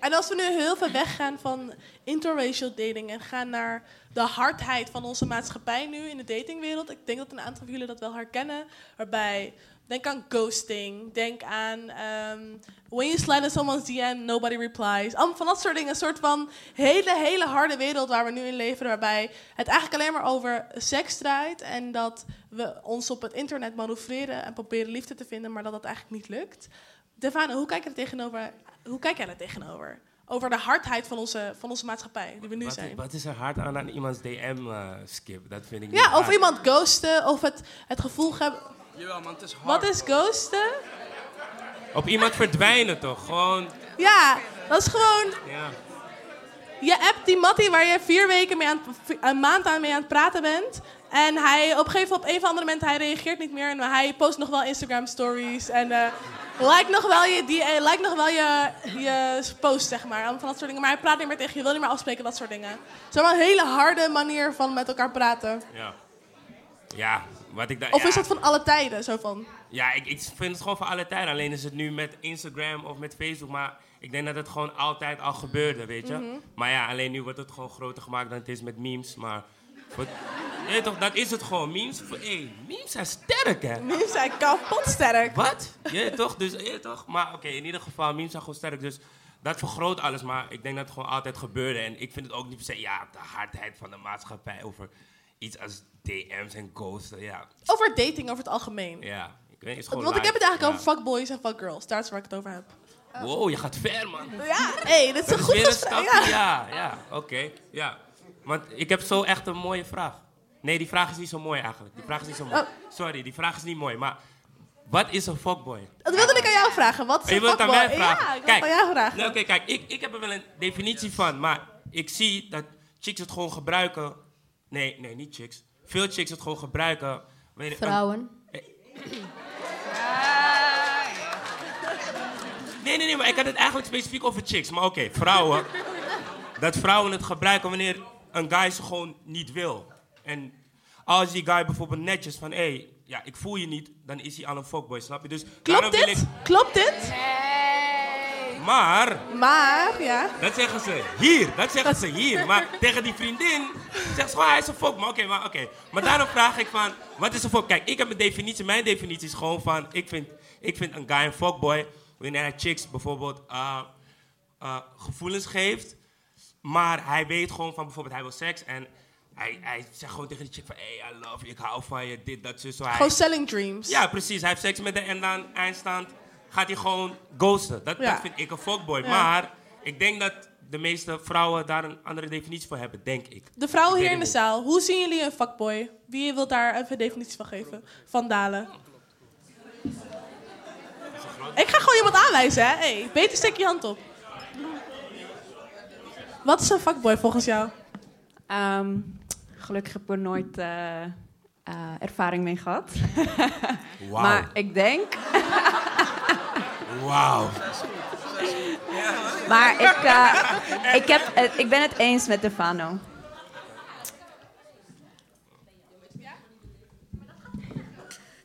En als we nu heel ver weggaan van interracial dating en gaan naar de hardheid van onze maatschappij nu in de datingwereld. Ik denk dat een aantal van jullie dat wel herkennen. Waarbij, denk aan ghosting, denk aan ehm, when you slide in someone's DM, nobody replies. Allemaal van dat soort dingen. Een soort van hele, hele harde wereld waar we nu in leven. Waarbij het eigenlijk alleen maar over seks draait. En dat we ons op het internet manoeuvreren en proberen liefde te vinden, maar dat dat eigenlijk niet lukt. Devane, hoe kijk je er tegenover? Hoe kijk jij er tegenover? Over de hardheid van onze, van onze maatschappij, die we nu Wat, zijn. wat is er hard aan aan iemands DM eh, skip? Dat vind ik niet Ja, of hard. iemand ghosten, of het, het gevoel hebben... Jawel, man, het is Wat is ghosten? Op iemand verdwijnen toch? Gewoon, Ja, dat is gewoon... ja. je appt die Mattie waar je vier weken mee aan, een maand aan mee aan het praten bent. En hij op een gegeven moment, op een of andere moment, hij reageert niet meer. En hij post nog wel Instagram stories. En eh like nog wel je, die, like nog wel je, je post, zeg maar. Allemaal Van dat soort dingen. Maar hij praat niet meer tegen je, wil niet meer afspreken, dat soort dingen. Het is wel een hele harde manier van met elkaar praten. Ja. Ja, wat ik daar... Of ja. is dat van alle tijden, zo van? Ja, ik, ik vind het gewoon voor alle tijden. Alleen is het nu met Instagram of met Facebook. Maar ik denk dat het gewoon altijd al gebeurde, weet je. Mhm. Maar ja, alleen nu wordt het gewoon groter gemaakt dan het is met memes. Maar weet toch, dat is het gewoon. Memes, hey, memes zijn sterk, hè. Memes zijn kapot sterk. Wat? Je weet toch? Dus, je weet toch? Maar oké, in ieder geval, memes zijn gewoon sterk. Dus dat vergroot alles. Maar ik denk dat het gewoon altijd gebeurde. En ik vind het ook niet per se, ja, de hardheid van de maatschappij over iets als DM's en ghosten. Ja, Over dating over het algemeen. ja. Ik weet, het is gewoon Want ik heb het eigenlijk over fuckboys en fuckgirls. Daar is waar ik het over heb. Ja. Wow, je gaat ver, man. Ja, hé, dit is Dat een goed stapje, Ja. ja, ja, oké. ja. Want ik heb zo echt een mooie vraag. Nee, die vraag is niet zo mooi eigenlijk. Die vraag is niet zo mooi. Oh. Sorry, die vraag is niet mooi. Maar wat is een fuckboy? Dat wilde ik aan jou vragen. Wat is je een wilt het aan mij fuckboy? vragen? Ja, ik wil het aan jou vragen. Nee, Oké, kijk, ik, ik heb er wel een definitie van. Maar ik zie dat chicks het gewoon gebruiken. Nee, nee, niet chicks. Veel chicks het gewoon gebruiken. een- Vrouwen. Nee, nee, nee, maar ik had het eigenlijk specifiek over chicks. Maar oké, vrouwen. dat vrouwen het gebruiken wanneer een guy ze gewoon niet wil. En als die guy bijvoorbeeld netjes van, hé, hey, ja, ik voel je niet, dan is hij al een fuckboy, snap je? Dus daarom Klopt wil dit? ik... Klopt dit? Maar, Maar, ja. dat zeggen ze hier, dat zeggen ze hier. Maar tegen die vriendin zegt ze gewoon, hij is een fuck. Maar oké, maar oké. Maar daarom vraag ik van, wat is een fuck? Kijk, ik heb een definitie. Mijn definitie is gewoon van, ik vind, ik vind een guy een fuckboy wanneer hij chicks bijvoorbeeld eh, eh, gevoelens geeft. Maar hij weet gewoon van, bijvoorbeeld hij wil seks en hij, hij zegt gewoon tegen die chick van, hey, I love you, ik hou van je, dit, dat, zo. Gewoon selling dreams. ja, precies. Hij heeft seks met haar en dan eindstand gaat hij gewoon ghosten. Dat, Ja. dat vind ik een fuckboy. Ja. Maar ik denk dat de meeste vrouwen daar een andere definitie voor hebben, denk ik. De vrouwen hier in de zaal, hoe zien jullie een fuckboy? Wie wil daar even een definitie van geven? Van Dalen. Ik ga gewoon iemand aanwijzen, hè? Hey, beter steek je hand op. Wat is een fuckboy volgens jou? Ehm, gelukkig heb ik er nooit eh, eh, ervaring mee gehad. Wauw. maar ik denk... Wauw. maar ik, eh, ik, heb, het- ik ben het eens met Stefano.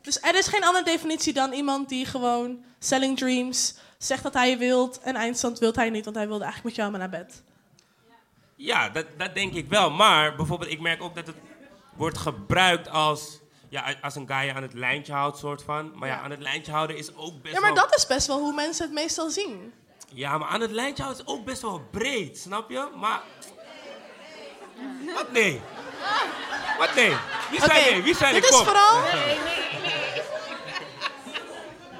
Dus er is geen andere definitie dan iemand die gewoon selling dreams zegt dat hij je wilt en eindstand wilt hij niet, want hij wilde eigenlijk met jou maar naar bed. Ja, dat, dat denk ik wel. Maar bijvoorbeeld, ik merk ook dat het wordt gebruikt als... Ja, als een guy je aan het lijntje houdt, soort van. Maar ja, Ja. aan het lijntje houden is ook best Ja, maar wel... dat is best wel hoe mensen het meestal zien. Ja, maar aan het lijntje houden is ook best wel breed, snap je? Maar... Wat nee? Wat nee? Wie zijn Oké, nee? Wie zijn dit ik? is Kom. vooral-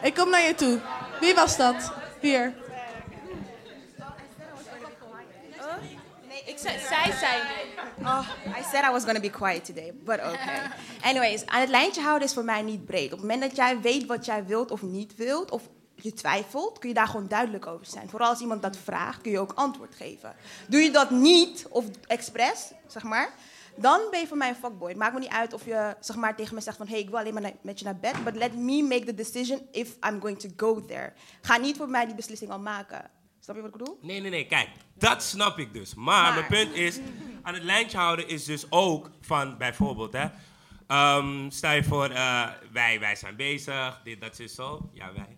Ik kom naar je toe. Wie was dat? Hier. Nee, ik zei, zij zei. Oh, I said I was going to be quiet today, but okay. Anyways, aan het lijntje houden is voor mij niet breed. Op het moment dat jij weet wat jij wilt of niet wilt, of je twijfelt, kun je daar gewoon duidelijk over zijn. Vooral als iemand dat vraagt, kun je ook antwoord geven. Doe je dat niet, of expres, zeg maar, dan ben je voor mij een fuckboy. Het maakt me niet uit of je zeg maar, tegen me zegt van... hey, ik wil alleen maar met je naar bed, but let me make the decision if I'm going to go there. Ga niet voor mij die beslissing al maken. Snap je wat ik bedoel? Nee, nee, nee, kijk, dat snap ik dus. Maar, mijn punt is, aan het lijntje houden is dus ook van, bijvoorbeeld, hè. ehm, stel je voor, eh, wij, wij zijn bezig, dit, dat, is zo. Ja, wij.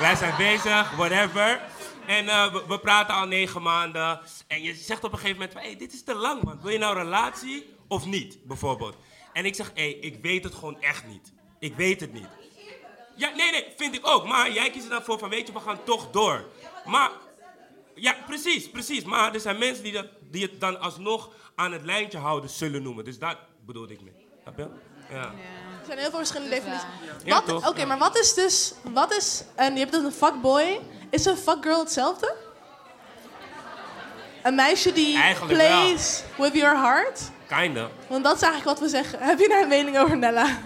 wij zijn bezig, whatever. En eh, we, we praten al negen maanden. En je zegt op een gegeven moment hey, dit is te lang, man. Wil je nou een relatie of niet, bijvoorbeeld? En ik zeg, hey, ik weet het gewoon echt niet. Ik weet het niet. Ja, nee, nee, vind ik ook. Maar jij kiest er dan voor van, weet je, we gaan toch door. Maar, ja, precies, precies. Maar er zijn mensen die, dat, die het dan alsnog aan het lijntje houden zullen noemen. Dus dat bedoelde ik mee. Snap je? Ja. Er zijn heel veel verschillende definities. Ja, Wat- toch? Oké, maar wat is dus... Wat is... En je hebt dus een fuckboy. Is een fuckgirl hetzelfde? Een meisje die Eigenlijk plays with your heart? Kinda. Want dat is eigenlijk wat we zeggen. Heb je daar een mening over, Nella?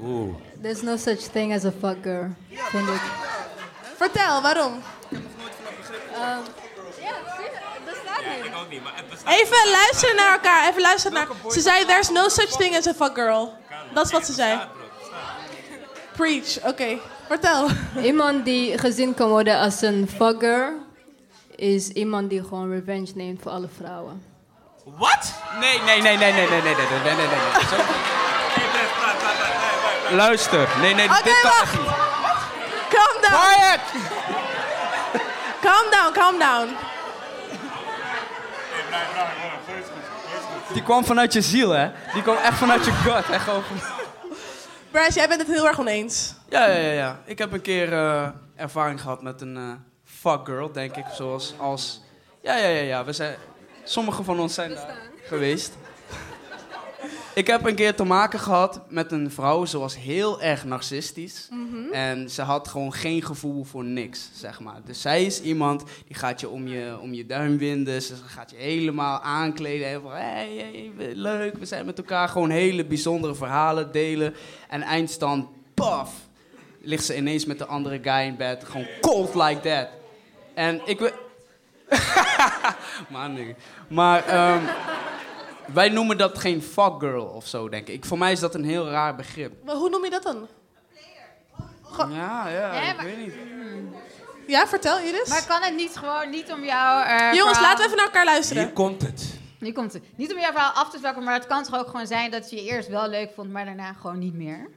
Oeh. There's no such thing as a fuck girl, vind ik. Vertel, waarom? Ehm, ja, niet, maar het bestaat. Even luisteren naar elkaar. Even luisteren naar... Ze zei, there's no such thing as a fuck girl. Dat is wat ze zei. Preach. Oké, vertel. Iemand die gezien kan worden als een fucker is iemand die gewoon revenge neemt voor alle vrouwen. Wat? Nee, nee, nee, nee, nee, nee, nee, nee, nee, nee, nee. Zo- Luister. Nee, nee, dit kan wacht. niet. Calm down. Quiet! Calm down, calm down. Die kwam vanuit je ziel, hè? Die kwam echt vanuit je gut. Echt gewoon van- Bryce, jij bent het heel erg oneens. Ja, ja, ja, ja. Ik heb een keer eh, ervaring gehad met een eh fuck girl, denk ik. Zoals als... Ja, ja, ja, ja. We zijn... Sommige van ons zijn daar geweest. Ik heb een keer te maken gehad met een vrouw, ze was heel erg narcistisch. Mhm. En ze had gewoon geen gevoel voor niks, zeg maar. Dus zij is iemand die gaat je om je, om je duim winden. Ze gaat je helemaal aankleden. En van, hey, hey, leuk, we zijn met elkaar gewoon hele bijzondere verhalen delen. En eindstand, paf, ligt ze ineens met de andere guy in bed. Gewoon cold like that. En ik wil... maar nee. Wij noemen dat geen fuck girl of zo, denk ik. Voor mij is dat een heel raar begrip. Maar hoe noem je dat dan? Ja, ja, Ja, ik maar- weet niet. Ja, vertel Iris. Maar kan het niet gewoon niet om jou... eh, Jongens, verhaal- laten we even naar elkaar luisteren. Hier komt het. Nu komt het. Niet om jouw verhaal af te zwakken, maar het kan toch ook gewoon zijn dat je je eerst wel leuk vond, maar daarna gewoon niet meer?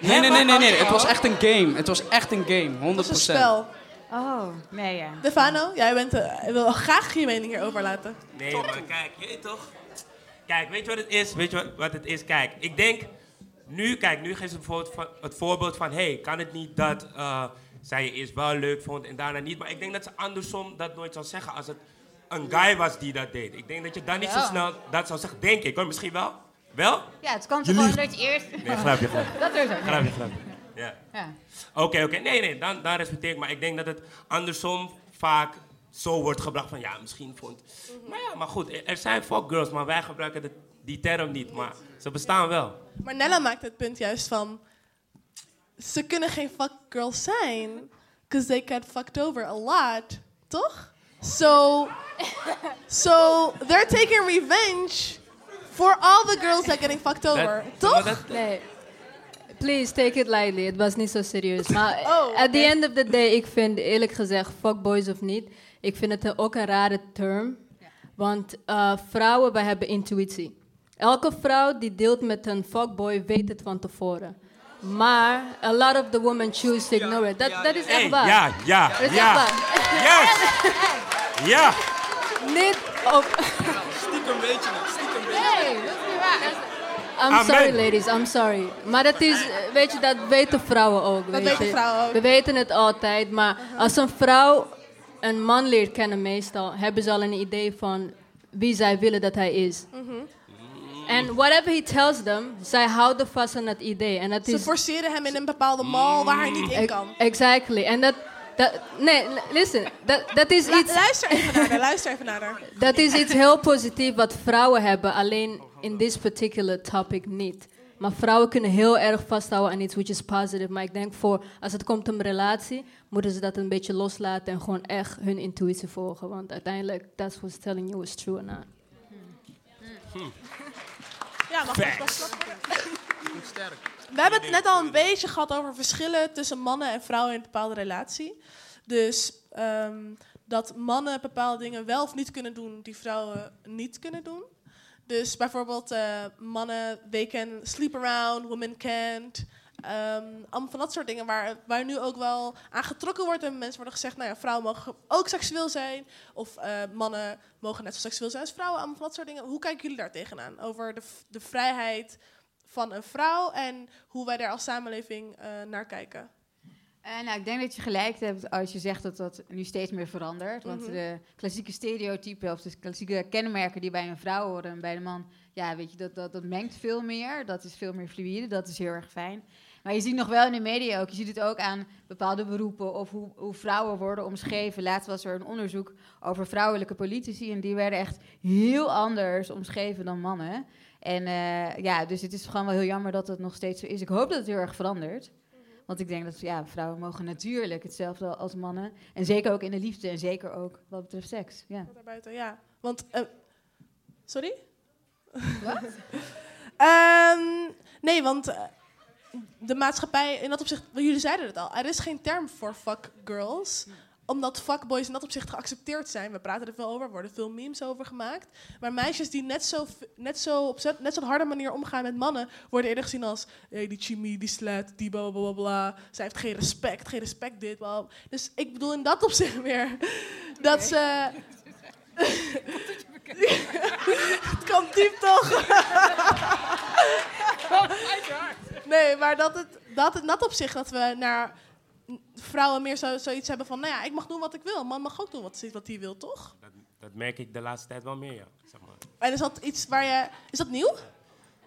Nee, nee, nee, nee, nee. Het was echt een game. Het was echt een game, 100%. Het een spel. Oh, nee ja. Stefano, jij bent, eh, wil graag je mening hierover laten. Nee, maar kijk, je toch? Kijk, weet je wat het is? Weet je wat, wat het is? Kijk, ik denk nu, kijk, nu geeft ze bijvoorbeeld van, het voorbeeld van, hey, kan het niet dat eh, zij je eerst wel leuk vond en daarna niet? Maar ik denk dat ze andersom dat nooit zou zeggen als het een guy was die dat deed. Ik denk dat je dan niet zo snel dat zou zeggen, denk ik hoor, misschien wel. Wel? Ja, het kan Je toch gewoon dat je eerst... Nee, grapje, grapje. Dat is ook. Grapje, grapje. Ja. Ja. Oké, oké. Nee, nee, dan, dan respecteer ik. Maar ik denk dat het andersom vaak zo wordt gebracht van... Ja, misschien vond... Maar ja, maar goed. Er zijn fuckgirls, maar wij gebruiken de- die term niet. Maar ze bestaan wel. Maar Nella maakt het punt juist van... Ze kunnen geen fuck girls zijn. Because they get fucked over a lot. Toch? So... So, they're taking revenge... For all the girls that getting fucked over. Toch? Nee. Please take it lightly. Het was niet zo serieus. Maar Oh, at the end of the day, ik vind eerlijk gezegd, fuckboys of niet, ik vind het ook een rare term. Want eh, vrouwen, wij hebben intuïtie. Elke vrouw die deelt met een fuckboy weet het van tevoren. Maar a lot of the women choose to ignore it. Dat, dat is echt waar. ja, ja, Dat is ja. echt waar. Yes! Ja! Niet op... Stiekem weet je het, stiekem weet Nee, dat is niet waar. I'm Amen. sorry, ladies, I'm sorry. Maar dat is, weet je, dat weten vrouwen ook. Dat weet weten je. vrouwen ook. We weten het altijd, maar als een vrouw een man leert kennen meestal, hebben ze al een idee van wie zij willen dat hij is. Mhm. En whatever he tells them, zij houden vast aan dat idee. En dat Ze is forceren hem in een bepaalde mall waar hij niet in kan. Exactly. En dat, dat nee, listen, dat, dat is iets... Luister even naar haar, luister even naar haar. Dat is iets heel positiefs wat vrouwen hebben, alleen in this particular topic niet. Maar vrouwen kunnen heel erg vasthouden aan iets which is positive. Maar ik denk voor, als het komt om relatie, moeten ze dat een beetje loslaten en gewoon echt hun intuïtie volgen. Want uiteindelijk, that's what's telling you is true or not. Ja, mag ik? We hebben het net al een beetje gehad over verschillen tussen mannen en vrouwen in een bepaalde relatie. Dus ehm, dat mannen bepaalde dingen wel of niet kunnen doen die vrouwen niet kunnen doen. Dus bijvoorbeeld eh, mannen, they can sleep around, women can't. Ehm, allemaal van dat soort dingen waar, waar nu ook wel aan getrokken wordt. En mensen worden gezegd, nou ja, vrouwen mogen ook seksueel zijn. Of eh, mannen mogen net zo seksueel zijn als vrouwen. Allemaal van dat soort dingen. Hoe kijken jullie daar tegenaan? Over de, de vrijheid van een vrouw en hoe wij daar als samenleving eh, naar kijken. Eh, nou, ik denk dat je gelijk hebt als je zegt dat dat nu steeds meer verandert. Want Mhm. de klassieke stereotypen of de klassieke kenmerken die bij een vrouw horen en bij de man, ja, weet je, dat, dat, dat mengt veel meer. Dat is veel meer fluïde, dat is heel erg fijn. Maar je ziet nog wel in de media ook, je ziet het ook aan bepaalde beroepen of hoe, hoe vrouwen worden omschreven. Laatst was er een onderzoek over vrouwelijke politici en die werden echt heel anders omschreven dan mannen. En eh, ja, dus het is gewoon wel heel jammer dat het nog steeds zo is. Ik hoop dat het heel erg verandert. Want ik denk dat ja, vrouwen mogen natuurlijk hetzelfde als mannen. En zeker ook in de liefde en zeker ook wat betreft seks. Ja. Daarbuiten, ja. Want, eh, sorry? Wat? Ehm, nee, want eh, de maatschappij, in dat opzicht, jullie zeiden het al, er is geen term voor fuck girls omdat fuckboys in dat opzicht geaccepteerd zijn. We praten er veel over, er worden veel memes over gemaakt. Maar meisjes die net zo, net zo op net zo'n harde manier omgaan met mannen... worden eerder gezien als hey, die chimie, die slet, die bla bla bla. Zij heeft geen respect, geen respect dit. bla, bla. Dus ik bedoel in dat opzicht meer dat ze... het komt diep toch? nee, maar dat het, dat het in dat opzicht dat we naar vrouwen meer zo, zoiets hebben van... nou ja, ik mag doen wat ik wil. Man mag ook doen wat, wat hij wil, toch? Dat, dat merk ik de laatste tijd wel meer, ja. Zeg maar. En is dat iets waar je... Is dat nieuw?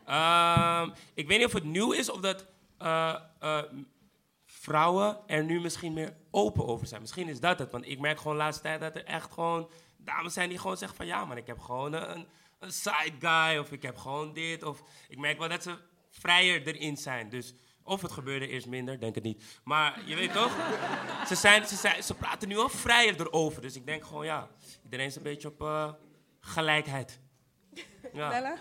Ehm, ik weet niet of het nieuw is of dat eh, eh, vrouwen er nu misschien meer open over zijn. Misschien is dat het. Want ik merk gewoon de laatste tijd dat er echt gewoon dames zijn die gewoon zeggen van... ja, maar ik heb gewoon een, een side guy of ik heb gewoon dit. Of ik merk wel dat ze vrijer erin zijn. Dus of het gebeurde eerst minder, denk het niet. Maar je weet toch? ze, zijn, ze, ze praten nu al vrijer erover. Dus ik denk gewoon, ja, iedereen is een beetje op eh, gelijkheid. Ja. Bella?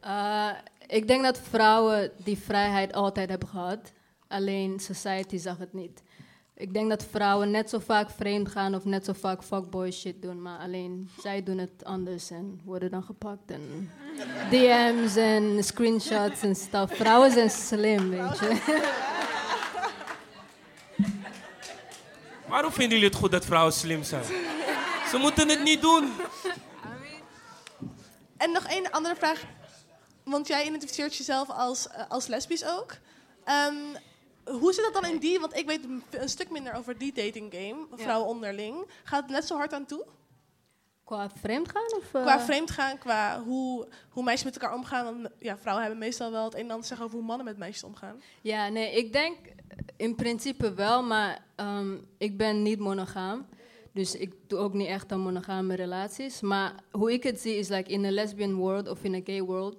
Eh, ik denk dat vrouwen die vrijheid altijd hebben gehad. Alleen society zag het niet. Ik denk dat vrouwen net zo vaak vreemd gaan of net zo vaak fuckboy shit doen. Maar alleen zij doen het anders en worden dan gepakt. En DM's en screenshots en stuff. Vrouwen zijn slim, weet je. Waarom vinden jullie het goed dat vrouwen slim zijn? Ze moeten het niet doen. En nog één andere vraag. Want jij identificeert jezelf als, eh, als lesbisch ook. Ehm, hoe zit dat dan in die? Want ik weet een- stuk minder over die dating game. Vrouwen onderling. Gaat het net zo hard aan toe? Qua vreemdgaan? Of, eh? Qua vreemdgaan, qua hoe, hoe meisjes met elkaar omgaan. Want ja, vrouwen hebben meestal wel het een en ander te zeggen over hoe mannen met meisjes omgaan. Ja, nee, ik denk in principe wel, maar ehm, ik ben niet monogaam. Dus ik doe ook niet echt aan monogame relaties. Maar hoe ik het zie is, like in een lesbian world of in een gay world,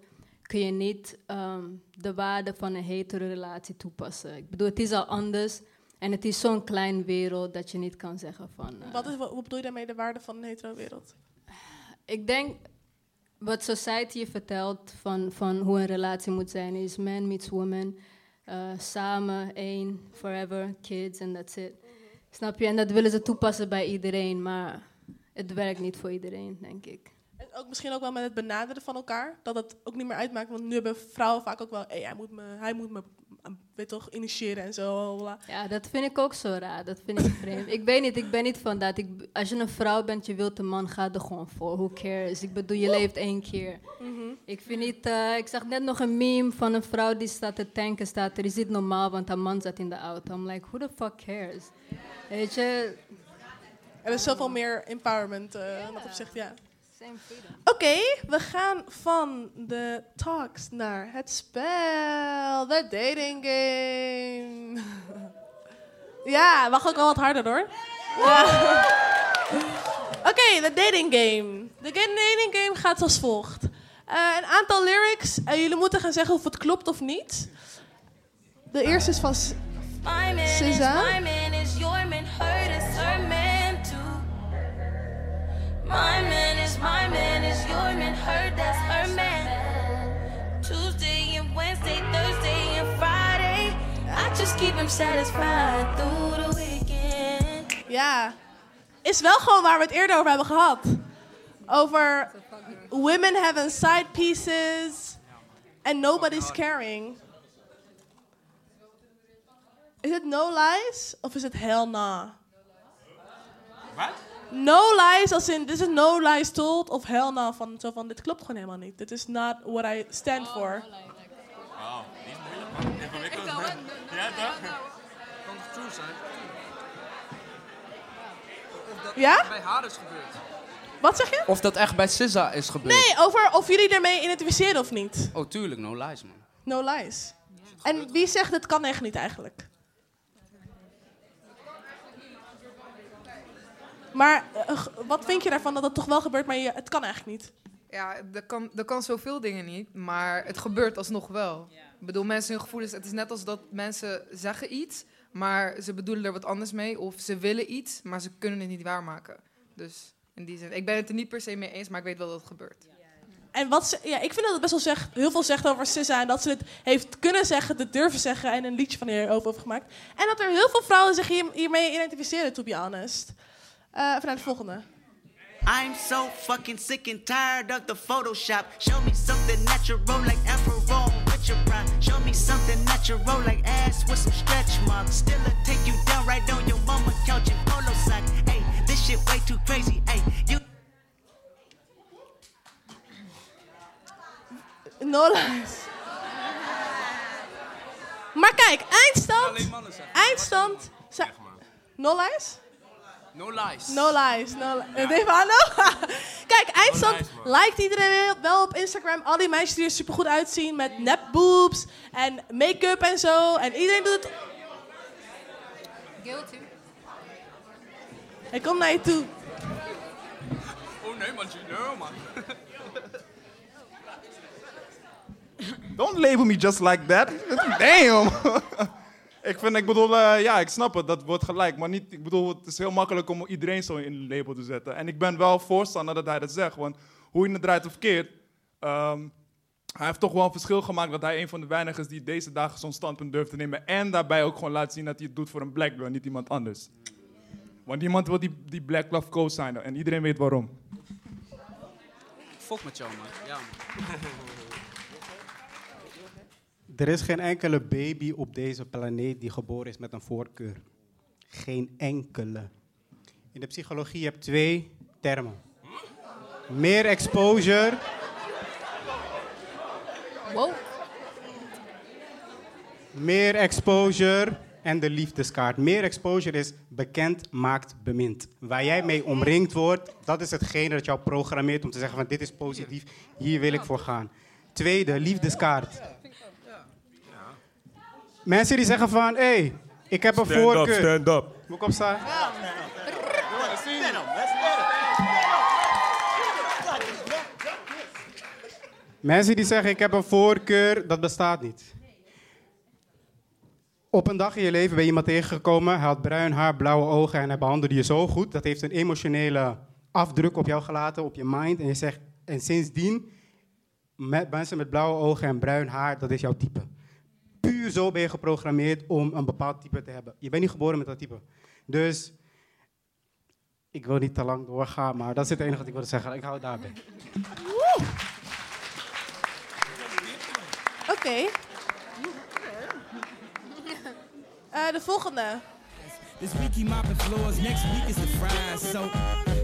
kun je niet ehm, de waarde van een hetero relatie toepassen. Ik bedoel, het is al anders. En het is zo'n klein wereld dat je niet kan zeggen van... eh, Wat, is, wat, wat bedoel je daarmee, de waarde van een hetero-wereld? ik denk wat society je vertelt van, van hoe een relatie moet zijn is man meets woman. eh, samen, één, forever, kids en that's it. Snap je? En dat willen ze toepassen bij iedereen, maar het werkt niet voor iedereen, denk ik. En ook misschien ook wel met het benaderen van elkaar. Dat het ook niet meer uitmaakt. Want nu hebben vrouwen vaak ook wel... Hey, hij moet me, hij moet me weet toch, initiëren en zo. bla. Ja, dat vind ik ook zo raar. Dat vind ik vreemd. ik weet niet, ik ben niet van dat. Ik, als je een vrouw bent, je wilt een man, ga er gewoon voor. Who cares? Ik bedoel, je leeft één keer. Mhm. Ik vind niet... eh, ik zag net nog een meme van een vrouw die staat te tanken. Staat er, is dit normaal, want haar man zat in de auto. I'm like, who the fuck cares? Weet je... Er is zoveel meer empowerment eh in dat opzicht, ja. Freedom. Oké, we gaan van de talks naar het spel. De dating game. ja, mag ook wel wat harder hoor. Ja. Oké, de dating game. De dating game gaat als volgt. Eh, een aantal lyrics en jullie moeten gaan zeggen of het klopt of niet. De eerste is van S- My man is SZA. my man My man is my man is your man, her that's her man. Tuesday and Wednesday, Thursday and Friday. I just keep him satisfied through the weekend. Ja, is wel gewoon waar we het eerder over hebben gehad. Over women having side pieces and nobody's caring. Is het no lies of is het hell nah? Wat? No lies als in, this is no lies told of hell nah van, zo van, dit klopt gewoon helemaal niet. Dit is not what I stand for. Oh, die is moeilijk, man. Ingewikkeld. Ja, toch? Kan toch true zijn? Of dat Ja? bij haar is gebeurd. Wat zeg je? Of dat echt bij SZA is gebeurd. Nee, over of jullie ermee identificeren of niet. Oh, tuurlijk, no lies, man. No lies. En wie zegt het kan echt niet eigenlijk? Maar eh, wat vind je daarvan dat het toch wel gebeurt, maar je, het kan eigenlijk niet? Ja, er kan, er kan zoveel dingen niet, maar het gebeurt alsnog wel. Ik bedoel, mensen hun gevoelens, het is net als dat mensen zeggen iets, maar ze bedoelen er wat anders mee. Of ze willen iets, maar ze kunnen het niet waarmaken. Dus In die zin. Ik ben het er niet per se mee eens, maar ik weet wel dat het gebeurt. En wat ze, ja, ik vind dat het best wel zegt, heel veel zegt over SZA. En dat ze het heeft kunnen zeggen, het durven zeggen. En een liedje van hierover over gemaakt. En dat er heel veel vrouwen zich hier, hiermee identificeren, to be honest. Eh even naar de volgende. I'm so fucking sick and tired of the Photoshop. Show me something natural like Afro with your pride. Show me something natural like ass with some stretch marks. Still I take you down right on your mama couch in polo sock. Hey, this shit way too crazy. Hey, you. No lies. Maar kijk, eindstand. Eindstand. Ze- No lies? No lies. No lies. No li aan. Kijk, eindstand lijkt iedereen wel- wel op Instagram. Al die meisjes die er supergoed uitzien met nep boobs en make-up en zo. En iedereen doet het. Guilty. Hij komt naar je toe. Oh nee, man, no, man. Don't label me just like that. Damn. ik vind, ik bedoel, eh, ja, ik snap het, dat wordt gelijk. Maar niet, ik bedoel, het is heel makkelijk om iedereen zo in een label te zetten. En ik ben wel voorstander dat hij dat zegt. Want hoe je het draait of keert, ehm, hij heeft toch wel een verschil gemaakt dat hij een van de weinigen is die deze dagen zo'n standpunt durft te nemen. En daarbij ook gewoon laat zien dat hij het doet voor een black girl, niet iemand anders. Want iemand wil die, die black love co-signer en iedereen weet waarom. Fuck met jou, man. Ja, man. Er is geen enkele baby op deze planeet die geboren is met een voorkeur. Geen enkele. In de psychologie heb je twee termen. Meer exposure. Wow. Meer exposure en de liefdeskaart. Meer exposure is bekend maakt bemind. Waar jij mee omringd wordt, dat is hetgene dat jou programmeert om te zeggen van dit is positief, hier wil ik voor gaan. Tweede, liefdeskaart. Mensen die zeggen van, hé, hey, ik heb een Stand voorkeur. stand up. Moet ik opstaan? Mensen die zeggen ik heb een voorkeur, dat bestaat niet. Op een dag in je leven ben je iemand tegengekomen, hij had bruin haar, blauwe ogen en hij behandelde je zo goed. Dat heeft een emotionele afdruk op jou gelaten, op je mind. En je zegt, en sindsdien, met mensen met blauwe ogen en bruin haar, dat is jouw type. Puur zo ben je geprogrammeerd om een bepaald type te hebben. Je bent niet geboren met dat type. Dus, ik wil niet te lang doorgaan, maar dat is het enige wat ik wilde zeggen. Ik hou het daarbij. Oké. Eh, de volgende. This week he mopping floors, next week is the fries. So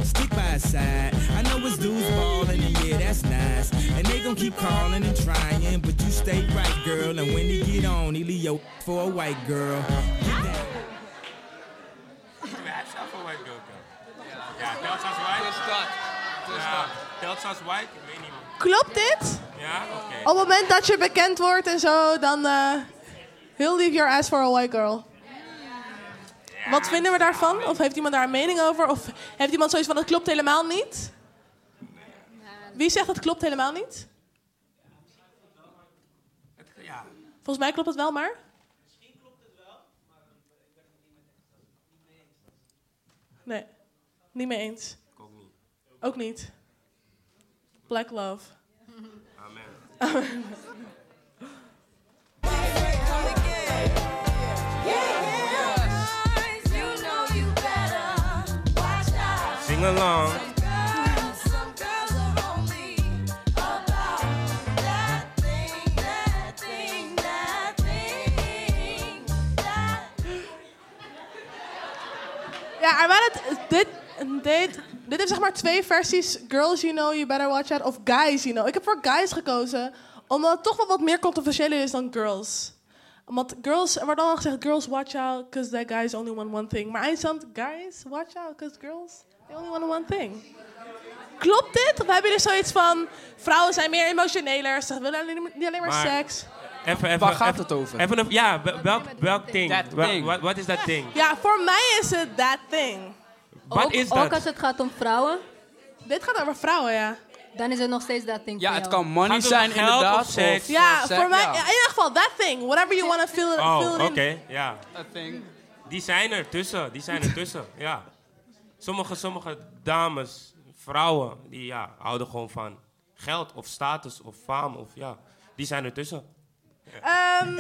stick by his side. I know his dudes ballin', and yeah, that's nice. And they gon' keep calling and trying, but you stay right, girl. And when he get on, he leave your for a white girl. Get down. Hij is zelf white girl. Ja, telt als white. Dus dat. Dus Ja, dat. telt white? Ik weet niet. man. Klopt dit? Ja, oké. Op het moment dat je bekend wordt en zo, dan uh, he'll leave your ass for a white girl. Wat vinden we daarvan? Of heeft iemand daar een mening over? Of heeft iemand zoiets van, het klopt helemaal niet? Wie zegt het klopt helemaal niet? Ja. Volgens mij klopt het wel, maar... Nee, niet mee eens. ook niet. Ook niet. Black love. Amen. Sing along. Ja, er waren dit, dit, dit heeft zeg maar twee versies. Girls You Know You Better Watch Out of Guys You Know. Ik heb voor Guys gekozen, omdat het toch wel wat meer controversiëler is dan Girls. Omdat girls, er wordt allemaal gezegd, girls watch out, because that guys only want one thing. Maar eindstand, guys watch out, because girls they only want one thing. Klopt dit? Of hebben jullie zoiets van, vrouwen zijn meer emotioneler, ze willen alleen- niet alleen maar, Maar- seks? Even, even, Waar gaat even- het over? Even ja, wel- welk, welk ding? Wat is dat ding? Ja, voor mij is het that thing. Wat ook, is Ook dat? als het gaat om vrouwen. Dit gaat over vrouwen, ja. Dan is het nog steeds dat ding Ja, het kan money zijn geld inderdaad. of seks? Ja, voor mij, ja. ja, in ieder geval, that thing. Whatever you want to feel, Oh, feel oké, in. ja. A thing. Die zijn er tussen, die zijn er tussen, ja. Sommige, sommige dames vrouwen die ja, houden gewoon van geld of status of faam of ja, die zijn ertussen. Ehm,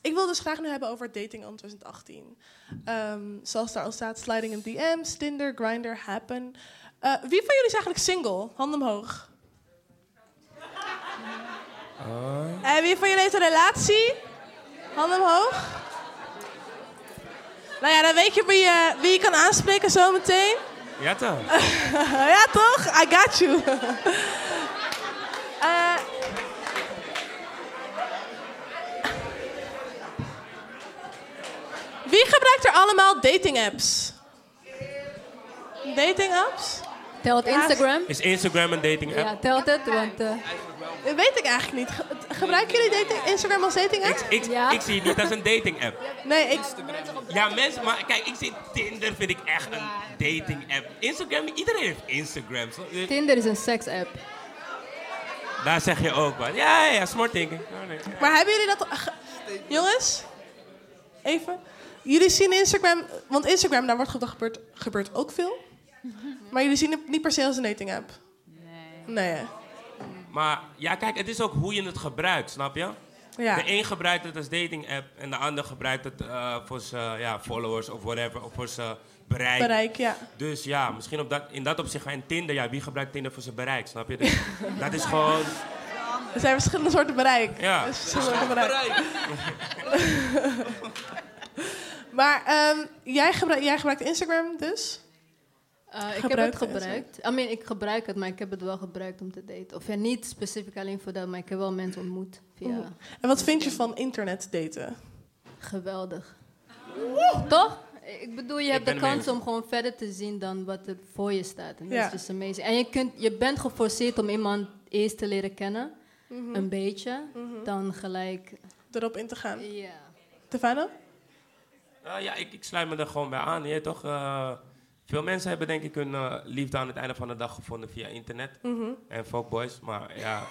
ik wil dus graag nu hebben over dating on 2018. Ehm, zoals daar al staat, sliding in DM's, Tinder, Grindr, Happen. Eh, wie van jullie is eigenlijk single? Hand omhoog. En wie van jullie heeft een relatie? Hand omhoog. Nou ja, dan weet je wie je, wie je kan aanspreken zometeen. Ja toch? ja, toch? I got you. Eh, wie gebruikt er allemaal dating apps? Dating apps? Telt Instagram? Is Instagram een dating app? Ja, telt het, want... eh, Dat weet ik eigenlijk niet. Ge- gebruiken jullie dating, Instagram als dating app? Ik, ik zie het niet als een dating app. Nee, ik... Ja, mensen, maar kijk, ik zie Tinder vind ik echt een dating app. Instagram, iedereen heeft Instagram. Zo, eh, Tinder is een seks-app. Daar zeg je ook wat. Ja, ja, ja, smart thinking. Oh, nee. Maar hebben jullie dat... ge- Jongens, even. Jullie zien Instagram... Want Instagram, daar wordt ge- dat gebeurt, gebeurt ook veel. Maar jullie zien het niet per se als een dating app. Nee. Nee. hè? Maar ja, kijk, het is ook hoe je het gebruikt, snap je? Ja. De een gebruikt het als dating app en de ander gebruikt het eh, voor zijn ja, followers of whatever, of voor zijn bereik. Bereik, ja. Dus ja, misschien op dat, in dat opzicht. En Tinder, ja, wie gebruikt Tinder voor zijn bereik, snap je? Dus dat is gewoon... Er zijn verschillende soorten bereik. Ja. Er is verschillende soorten bereik. maar ehm, jij, gebruik, jij gebruikt Instagram dus? Eh, ik heb het gebruikt. I mean, ik gebruik het, maar ik heb het wel gebruikt om te daten. Of ja, niet specifiek alleen voor dat, maar ik heb wel mensen ontmoet via... En wat vind je van internet daten? Geweldig. Toch? Ik bedoel, je hebt de kans om gewoon verder te zien dan wat er voor je staat. En dat Ja. is just amazing. En je, kunt, je bent geforceerd om iemand eerst te leren kennen. Mhm. Een beetje. Mhm. Dan gelijk... Erop in te gaan. Ja. Stefano? Uh, ja, ik, ik sluit me er gewoon bij aan. Je toch, eh, veel mensen hebben denk ik hun eh, liefde aan het einde van de dag gevonden via internet. Mhm. En fuckboys, maar ja.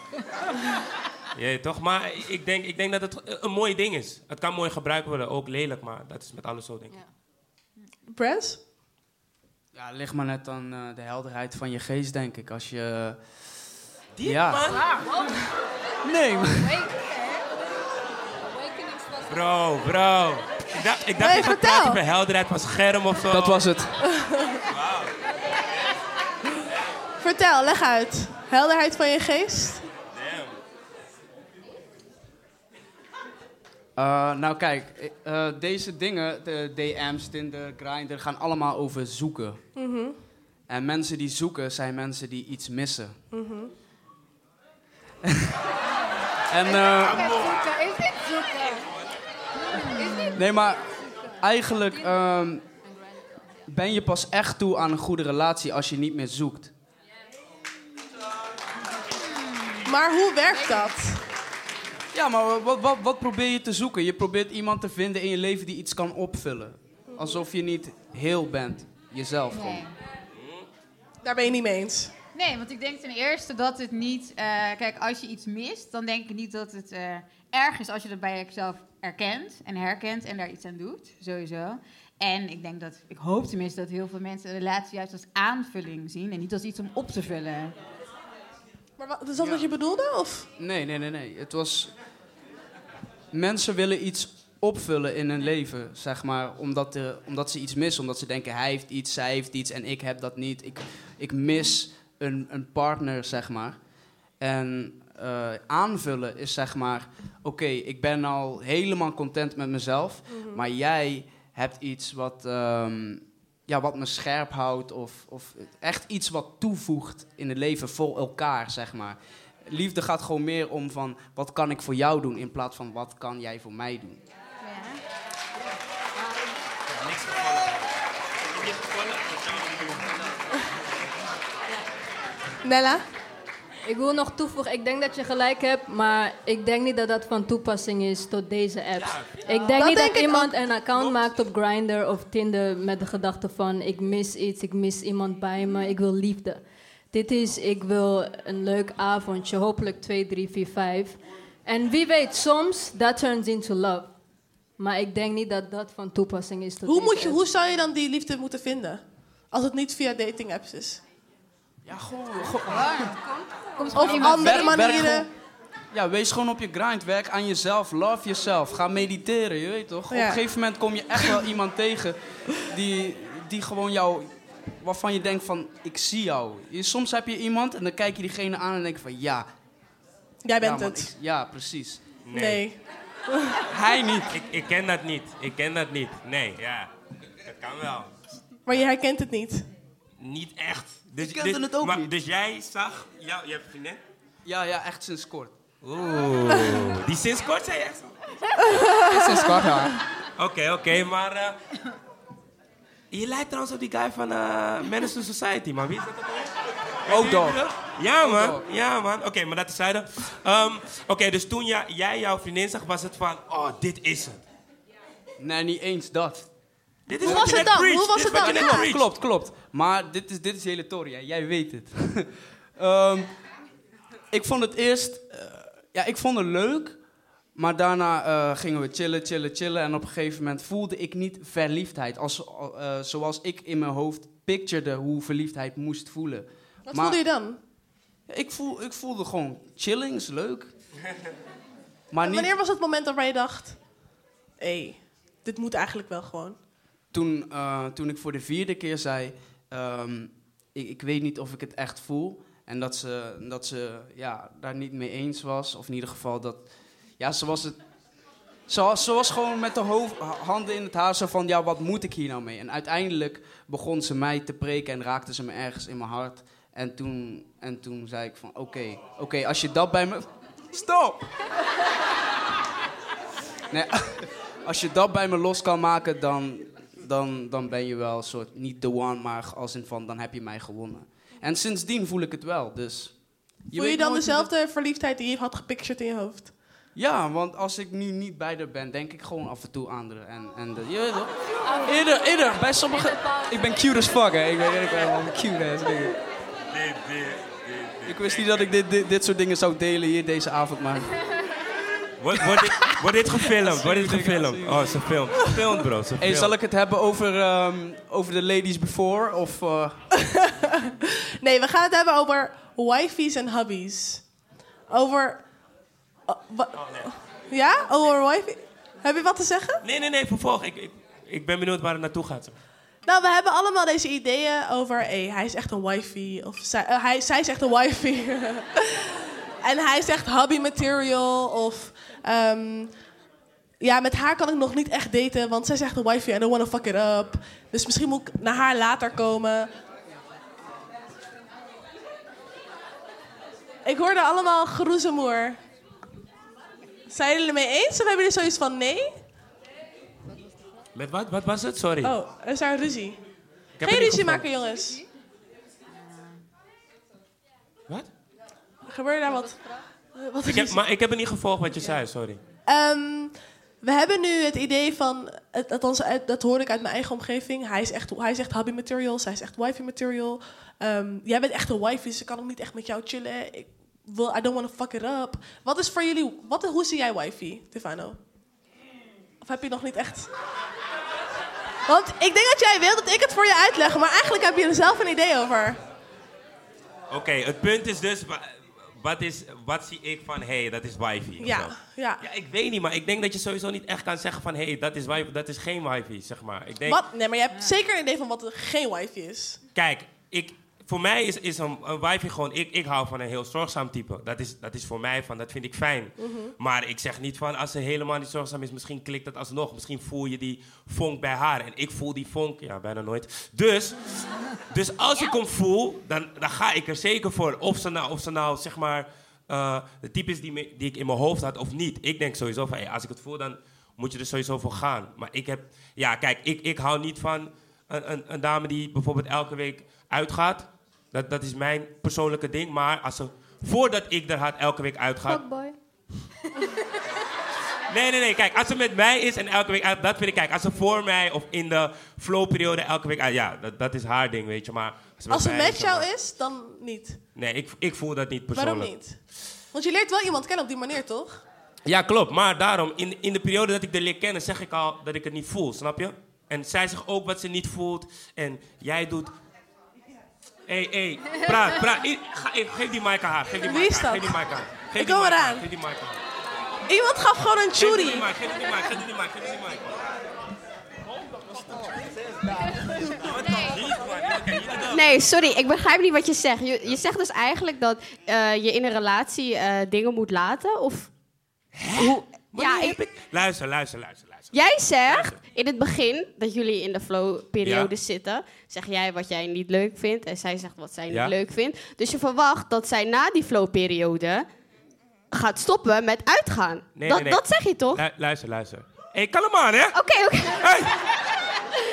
weet toch, maar ik denk, ik denk dat het een mooi ding is. Het kan mooi gebruikt worden, ook lelijk, maar dat is met alles zo denk ik. Press? Ja, het ligt maar net aan eh, de helderheid van je geest, denk ik. Als je... Diep, ja. man. Nee, maar... Bro, bro. Ik dacht, ik dacht Nee, je gaat vertel. praten over helderheid van scherm of zo. Dat was het. Vertel, leg uit. Helderheid van je geest? Eh, nou kijk, eh, deze dingen, de DM's, Tinder, Grindr, gaan allemaal over zoeken. Mhm. En mensen die zoeken zijn mensen die iets missen. Mhm. En, eh, Is dit zoeken? Is dit nee, maar eigenlijk ehm, ben je pas echt toe aan een goede relatie als je niet meer zoekt. Maar hoe werkt dat? Ja, maar wat, wat, wat probeer je te zoeken? Je probeert iemand te vinden in je leven die iets kan opvullen. Alsof je niet heel bent. Jezelf gewoon. Nee. Daar ben je niet mee eens. Nee, want ik denk ten eerste dat het niet... eh, kijk, als je iets mist, dan denk ik niet dat het eh, erg is als je dat bij jezelf erkent en herkent en daar iets aan doet. Sowieso. En ik denk dat, ik hoop tenminste dat heel veel mensen een relatie juist als aanvulling zien en niet als iets om op te vullen. Maar wat, is dat wat je bedoelde? Of? Nee, nee, nee, nee. Het was. Mensen willen iets opvullen in hun leven, zeg maar, omdat, er, omdat ze iets missen. Omdat ze denken, hij heeft iets, zij heeft iets en ik heb dat niet. Ik, ik mis een, een partner, zeg maar. En eh, aanvullen is zeg maar, oké, ik ben al helemaal content met mezelf, Mhm. maar jij hebt iets wat, ehm, ja, wat me scherp houdt of, of echt iets wat toevoegt in het leven voor elkaar, zeg maar. Liefde gaat gewoon meer om van, wat kan ik voor jou doen, in plaats van, wat kan jij voor mij doen. Niks gevallen. Nella? Ik wil nog toevoegen, ik denk dat je gelijk hebt, maar ik denk niet dat dat van toepassing is tot deze apps. Ik denk Dat niet denk dat iemand ook. een account maakt op Grindr of Tinder met de gedachte van ik mis iets, ik mis iemand bij me, ik wil liefde. Dit is, ik wil een leuk avondje, hopelijk 2, 3, 4, 5. En wie weet, soms dat turns into love. Maar ik denk niet dat dat van toepassing is tot Hoe, deze moet je, apps. hoe zou je dan die liefde moeten vinden? Als het niet via dating apps is. Ja, gewoon... Komt Of andere manieren. ja, wees gewoon op je grind. Werk aan jezelf. Love yourself. Ga mediteren, je weet toch? Op een gegeven moment kom je echt wel iemand tegen die, die gewoon jou... Waarvan je denkt van, ik zie jou. Je- Soms heb je iemand en dan kijk je diegene aan en denk je van, ja. Jij bent ja, man, het. ik- ja, precies. Nee. Hij niet. Ik, ik ken dat niet. Ik ken dat niet. Nee, ja. Dat kan wel. Maar je herkent het niet. Niet echt. Dus, Ik kende dus- het ook maar- niet. Dus jij zag... jou- je hebt vriendin? Ja, ja, echt sinds kort. Oeh. Die sinds kort zei je echt? Sinds kort, ja. Oké, oké, maar... eh, je lijkt trouwens op die guy van eh Menace to Society, man. Wie is dat ook dog. dat? Ja, man. dog. Ja, man. Oké, maar dat is zijde. Ehm, oké, dus toen jij, jij jouw vriendin zag, was het van... Oh, dit is het. Nee, niet eens dat. Dit is Hoe wat was je het net dan? Hoe was Dit is het wat je dan? net Klopt, klopt, klopt. Maar dit is, dit is de hele tory, jij weet het. Ehm, ik vond het eerst... eh, ja, ik vond het leuk. Maar daarna eh, gingen we chillen, chillen, chillen. En op een gegeven moment voelde ik niet verliefdheid. Als, eh, zoals ik in mijn hoofd picturede hoe verliefdheid moest voelen. Wat Maar voelde je dan? Ik, voel, ik voelde gewoon chilling, is leuk. Maar niet Wanneer was het moment dat je dacht... Hé, hey, dit moet eigenlijk wel gewoon. Toen, eh, toen ik voor de vierde keer zei... ehm, ik, ik weet niet of ik het echt voel. En dat ze, dat ze ja, daar niet mee eens was. Of in ieder geval dat... Ja, ze was het... Ze was, ze was gewoon met de handen in het haar zo van... Ja, wat moet ik hier nou mee? En uiteindelijk begon ze mij te preken en raakte ze me ergens in mijn hart. En toen, en toen zei ik van... Oké, oké, als je dat bij me... Stop! Nee, als je dat bij me los kan maken, dan, dan, dan ben je wel een soort, niet the one, maar als in van, dan heb je mij gewonnen. En sindsdien voel ik het wel, dus... Voel je dan dezelfde verliefdheid die je had gepictured in je hoofd? Ja, want als ik nu niet bij haar ben, denk ik gewoon af en toe aan haar. En, en de, je weet toch? Eerder, eerder, bij sommige... Ik ben cute as fuck, hè. Ik ben, ik ben gewoon cute ass dingen. Ik wist niet dat ik dit, dit, dit soort dingen zou delen hier deze avond, maar... Wordt wordt dit, wordt dit gefilmd? Wordt dit gefilmd? Oh, ze filmt. Ze filmt, bro. Ze Hey, zal ik het hebben over, ehm, over de ladies before? Of, eh, Nee, we gaan het hebben over wifeys en hubbies. Over... oh, wa- Ja? Over wifey? Heb je wat te zeggen? Nee, nee, nee, vervolg. Ik, ik, ik ben benieuwd waar het naartoe gaat. Nou, we hebben allemaal deze ideeën over... Hey, hij is echt een wifey. Of zij, eh, hij, zij is echt een wifey. en hij zegt hubby material. Of... ehm, ja, met haar kan ik nog niet echt daten, want zij zegt een wifey, I don't wanna fuck it up. Dus misschien moet ik naar haar later komen. Ik hoorde allemaal geroezemoer. Zijn jullie het mee eens of hebben jullie zoiets van nee? Met wat? Wat was het? Sorry. Oh, er is daar ruzie. Geen ruzie maken, jongens. Wat? Gebeurde daar wat? Wat Ik heb, maar ik heb het niet gevolgd wat je zei, sorry. Ehm, we hebben nu het idee van, althans, dat hoorde ik uit mijn eigen omgeving. Hij is echt, hij is echt hubby material, zij is echt wifey material. Ehm, jij bent echt een wifey, dus ik kan ook niet echt met jou chillen. Ik wil, I don't want to fuck it up. Wat is voor jullie, wat, hoe zie jij wifey, Stefano? Of heb je nog niet echt... Want ik denk dat jij wil dat ik het voor je uitleg, maar eigenlijk heb je er zelf een idee over. Oké, het punt is dus, wat, is, wat zie ik van, hé, hey, dat is wifi? Ja, ja. ja. Ik weet niet, maar ik denk dat je sowieso niet echt kan zeggen van, hé, hey, dat is wifi, dat is geen wifi, zeg maar. Ik denk, Wat? Nee, maar je hebt zeker een idee van wat geen wifi is. Kijk, ik, voor mij is, is een, een wifi gewoon... Ik, ik hou van een heel zorgzaam type. Dat is, dat is voor mij van, dat vind ik fijn. Mhm. Maar ik zeg niet van, als ze helemaal niet zorgzaam is... misschien klikt dat alsnog. Misschien voel je die vonk bij haar. En ik voel die vonk, ja, bijna nooit. Dus, dus als ik hem voel, dan, dan ga ik er zeker voor. Of ze nou, of ze nou zeg maar... eh, de type is die, me- die ik in mijn hoofd had of niet. Ik denk sowieso van, hey, als ik het voel, dan moet je er sowieso voor gaan. Maar ik heb... Ja, kijk, ik, ik hou niet van een, een, een dame die bijvoorbeeld elke week uitgaat. Dat, dat is mijn persoonlijke ding. Maar als ze, voordat ik er had elke week uitgaat... Fuckboy. Nee, nee, nee. Kijk, als ze met mij is en elke week uit... Dat vind ik, kijk, als ze voor mij of in de flowperiode elke week uit... Ja, dat, dat is haar ding, weet je. Maar als ze met, Als ze mij met is, jou is, dan niet. Nee, ik, ik voel dat niet persoonlijk. Waarom niet? Want je leert wel iemand kennen op die manier, toch? Ja, klopt. Maar daarom, in, in de periode dat ik er leer kennen, zeg ik al dat ik het niet voel, snap je? En zij zegt ook wat ze niet voelt. En jij doet... Hé, hé, praat, praat. I- ga- eh, geef die mic aan haar. Geef die Wie mic is aan dat? Geef die mic aan. Geef Ik die kom mic aan eraan. haar. Geef die mic aan haar. Iemand gaf gewoon een Geef die geef die mic, geef die mic, geef die mic, geef die mic. Nee, sorry, ik begrijp niet wat je zegt. Je, je zegt dus eigenlijk dat eh, je in een relatie eh, dingen moet laten? Of hoe? Ja, ik, Luister, luister, luister, luister. Jij zegt in het begin dat jullie in de flow-periode Ja. zitten. Zeg jij wat jij niet leuk vindt en zij zegt wat zij Ja. niet leuk vindt. Dus je verwacht dat zij na die flow-periode gaat stoppen met uitgaan. Nee, dat, nee, nee. dat zeg je toch? Lu- luister, luister. Hé, hey, kalm aan, hè? Oké, oké.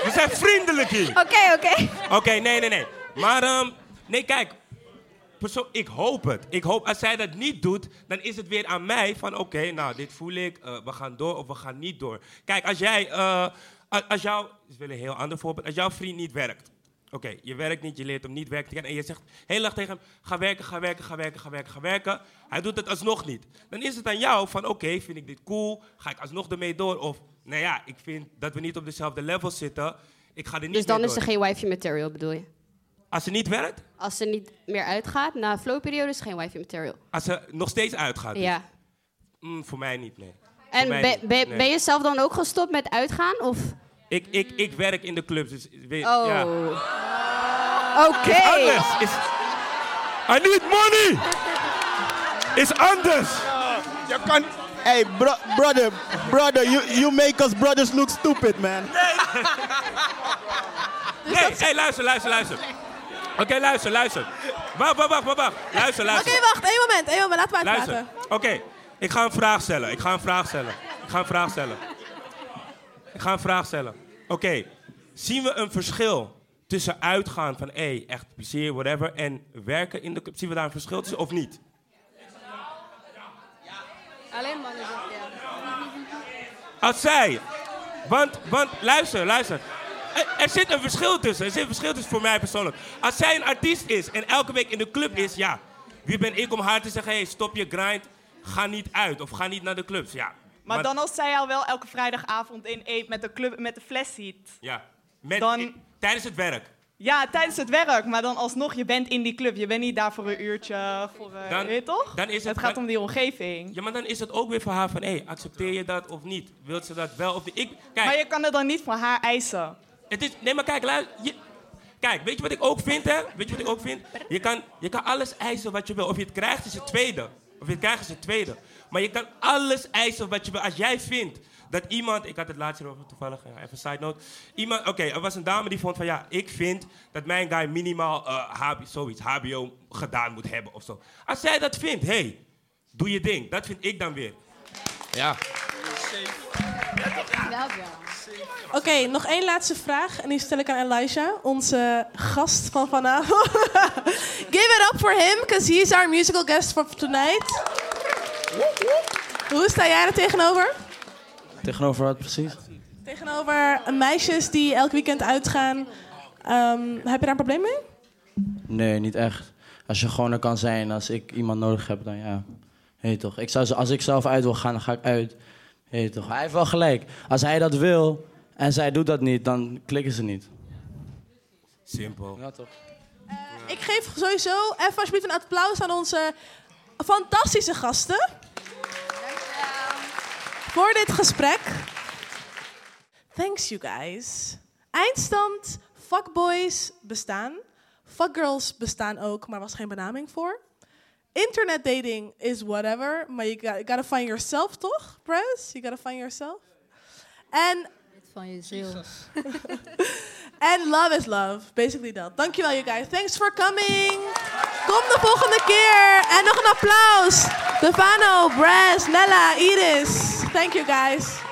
We zijn vriendelijk hier. Oké, oké. Oké, nee, nee, nee. Maar, ehm, nee, kijk. Ik hoop het. Ik hoop, als zij dat niet doet, dan is het weer aan mij van, oké, nou, dit voel ik, eh, we gaan door of we gaan niet door. Kijk, als jij, eh, als jouw, ik wil een heel ander voorbeeld, als jouw vriend niet werkt. Oké, je werkt niet, je leert hem niet werken en je zegt heel erg tegen hem, ga werken, ga werken, ga werken, ga werken, ga werken. Hij doet het alsnog niet. Dan is het aan jou van, oké, vind ik dit cool, ga ik alsnog ermee door? Of, nou ja, ik vind dat we niet op dezelfde level zitten, ik ga er niet Dus dan is er geen wifi material, bedoel je? Als ze niet werkt? Als ze niet meer uitgaat, na flow-periode is geen wifi material. Als ze nog steeds uitgaat? dus? Ja. Mm, voor mij niet, nee. En ben, niet, ben, nee. ben je zelf dan ook gestopt met uitgaan? Of? Ik, ik, ik werk in de clubs, dus weet, Oh. ja. Oké. Is anders. Is, I need money! Is anders! Je kan... Hey, bro brother, brother, you, you make us brothers look stupid, man. Nee, hey, luister, luister, luister. Oké, luister, luister. Wacht, wacht, wacht, wacht, wacht. Luister, Oké, luister. wacht. één moment. één moment. Laten we Luister. uitpraten. Oké, ik ga een vraag stellen. Ik ga een vraag stellen. Ik ga een vraag stellen. Ik ga een vraag stellen. Oké, zien we een verschil tussen uitgaan van, hé, hey, echt plezier, whatever, en werken in de club? Zien we daar een verschil tussen of niet? Alleen mannen Als zij. Want, want luister, luister. Er, zit een verschil tussen. Er zit een verschil tussen voor mij persoonlijk. Als zij een artiest is en elke week in de club is, ja. Wie ben ik om haar te zeggen: hey, stop je grind, ga niet uit of ga niet naar de clubs? Ja. Maar, dan als zij al wel elke vrijdagavond in eet met de, club, met de fles ziet. Ja. Met, Dan- tijdens het werk. Ja, tijdens het werk. Maar dan alsnog, je bent in die club. Je bent niet daar voor een uurtje. Voor, Dan- weet je toch? dan is het- gaat dan- om die omgeving. Ja, maar dan is het ook weer voor haar van: hé, hey, accepteer je dat of niet? Wilt ze dat wel of niet? Ik, kijk, Maar je kan het dan niet van haar eisen. Het is, nee, maar kijk, luister. Je, kijk, weet je wat ik ook vind, hè? Weet je wat ik ook vind? Je kan, je kan alles eisen wat je wil. Of je het krijgt, is het tweede. Of je het krijgt, is het tweede. Maar je kan alles eisen wat je wil. Als jij vindt dat iemand... Ik had het laatst over toevallig, ja, even side note. Iemand, oké, er was een dame die vond van... Ja, ik vind dat mijn guy minimaal eh, HBO, zoiets, HBO gedaan moet hebben of zo. Als zij dat vindt, hé, hey, doe je ding. Dat vind ik dan weer. Ja. Oké, nog één laatste vraag. En die stel ik aan Elijah, onze gast van vanavond. Give it up for him, because he's our musical guest for tonight. Hoe sta jij er tegenover? Tegenover wat precies? Tegenover meisjes die elk weekend uitgaan. Ehm, heb je daar een probleem mee? Nee, niet echt. Als je gewoon er kan zijn, als ik iemand nodig heb, dan ja. Heet toch. Ik zou, als ik zelf uit wil gaan, dan ga ik uit. Heet toch. Hij heeft wel gelijk. Als hij dat wil en zij doet dat niet, dan klikken ze niet. Simpel. Ja, toch. Ik geef sowieso even alsjeblieft een applaus aan onze fantastische gasten. Voor dit gesprek. Thanks you guys. Eindstand, fuckboys bestaan. Fuckgirls bestaan ook, maar was geen benaming voor. Internet dating is whatever, maar you gotta, you gotta find yourself, toch, bros? You gotta find yourself. En Van je ziel. And love is love. Basically dat. Dankjewel, you guys. Thanks for coming. Kom de volgende keer. En nog een applaus. Stefano, Braz, Nella, Iris. Thank you, guys.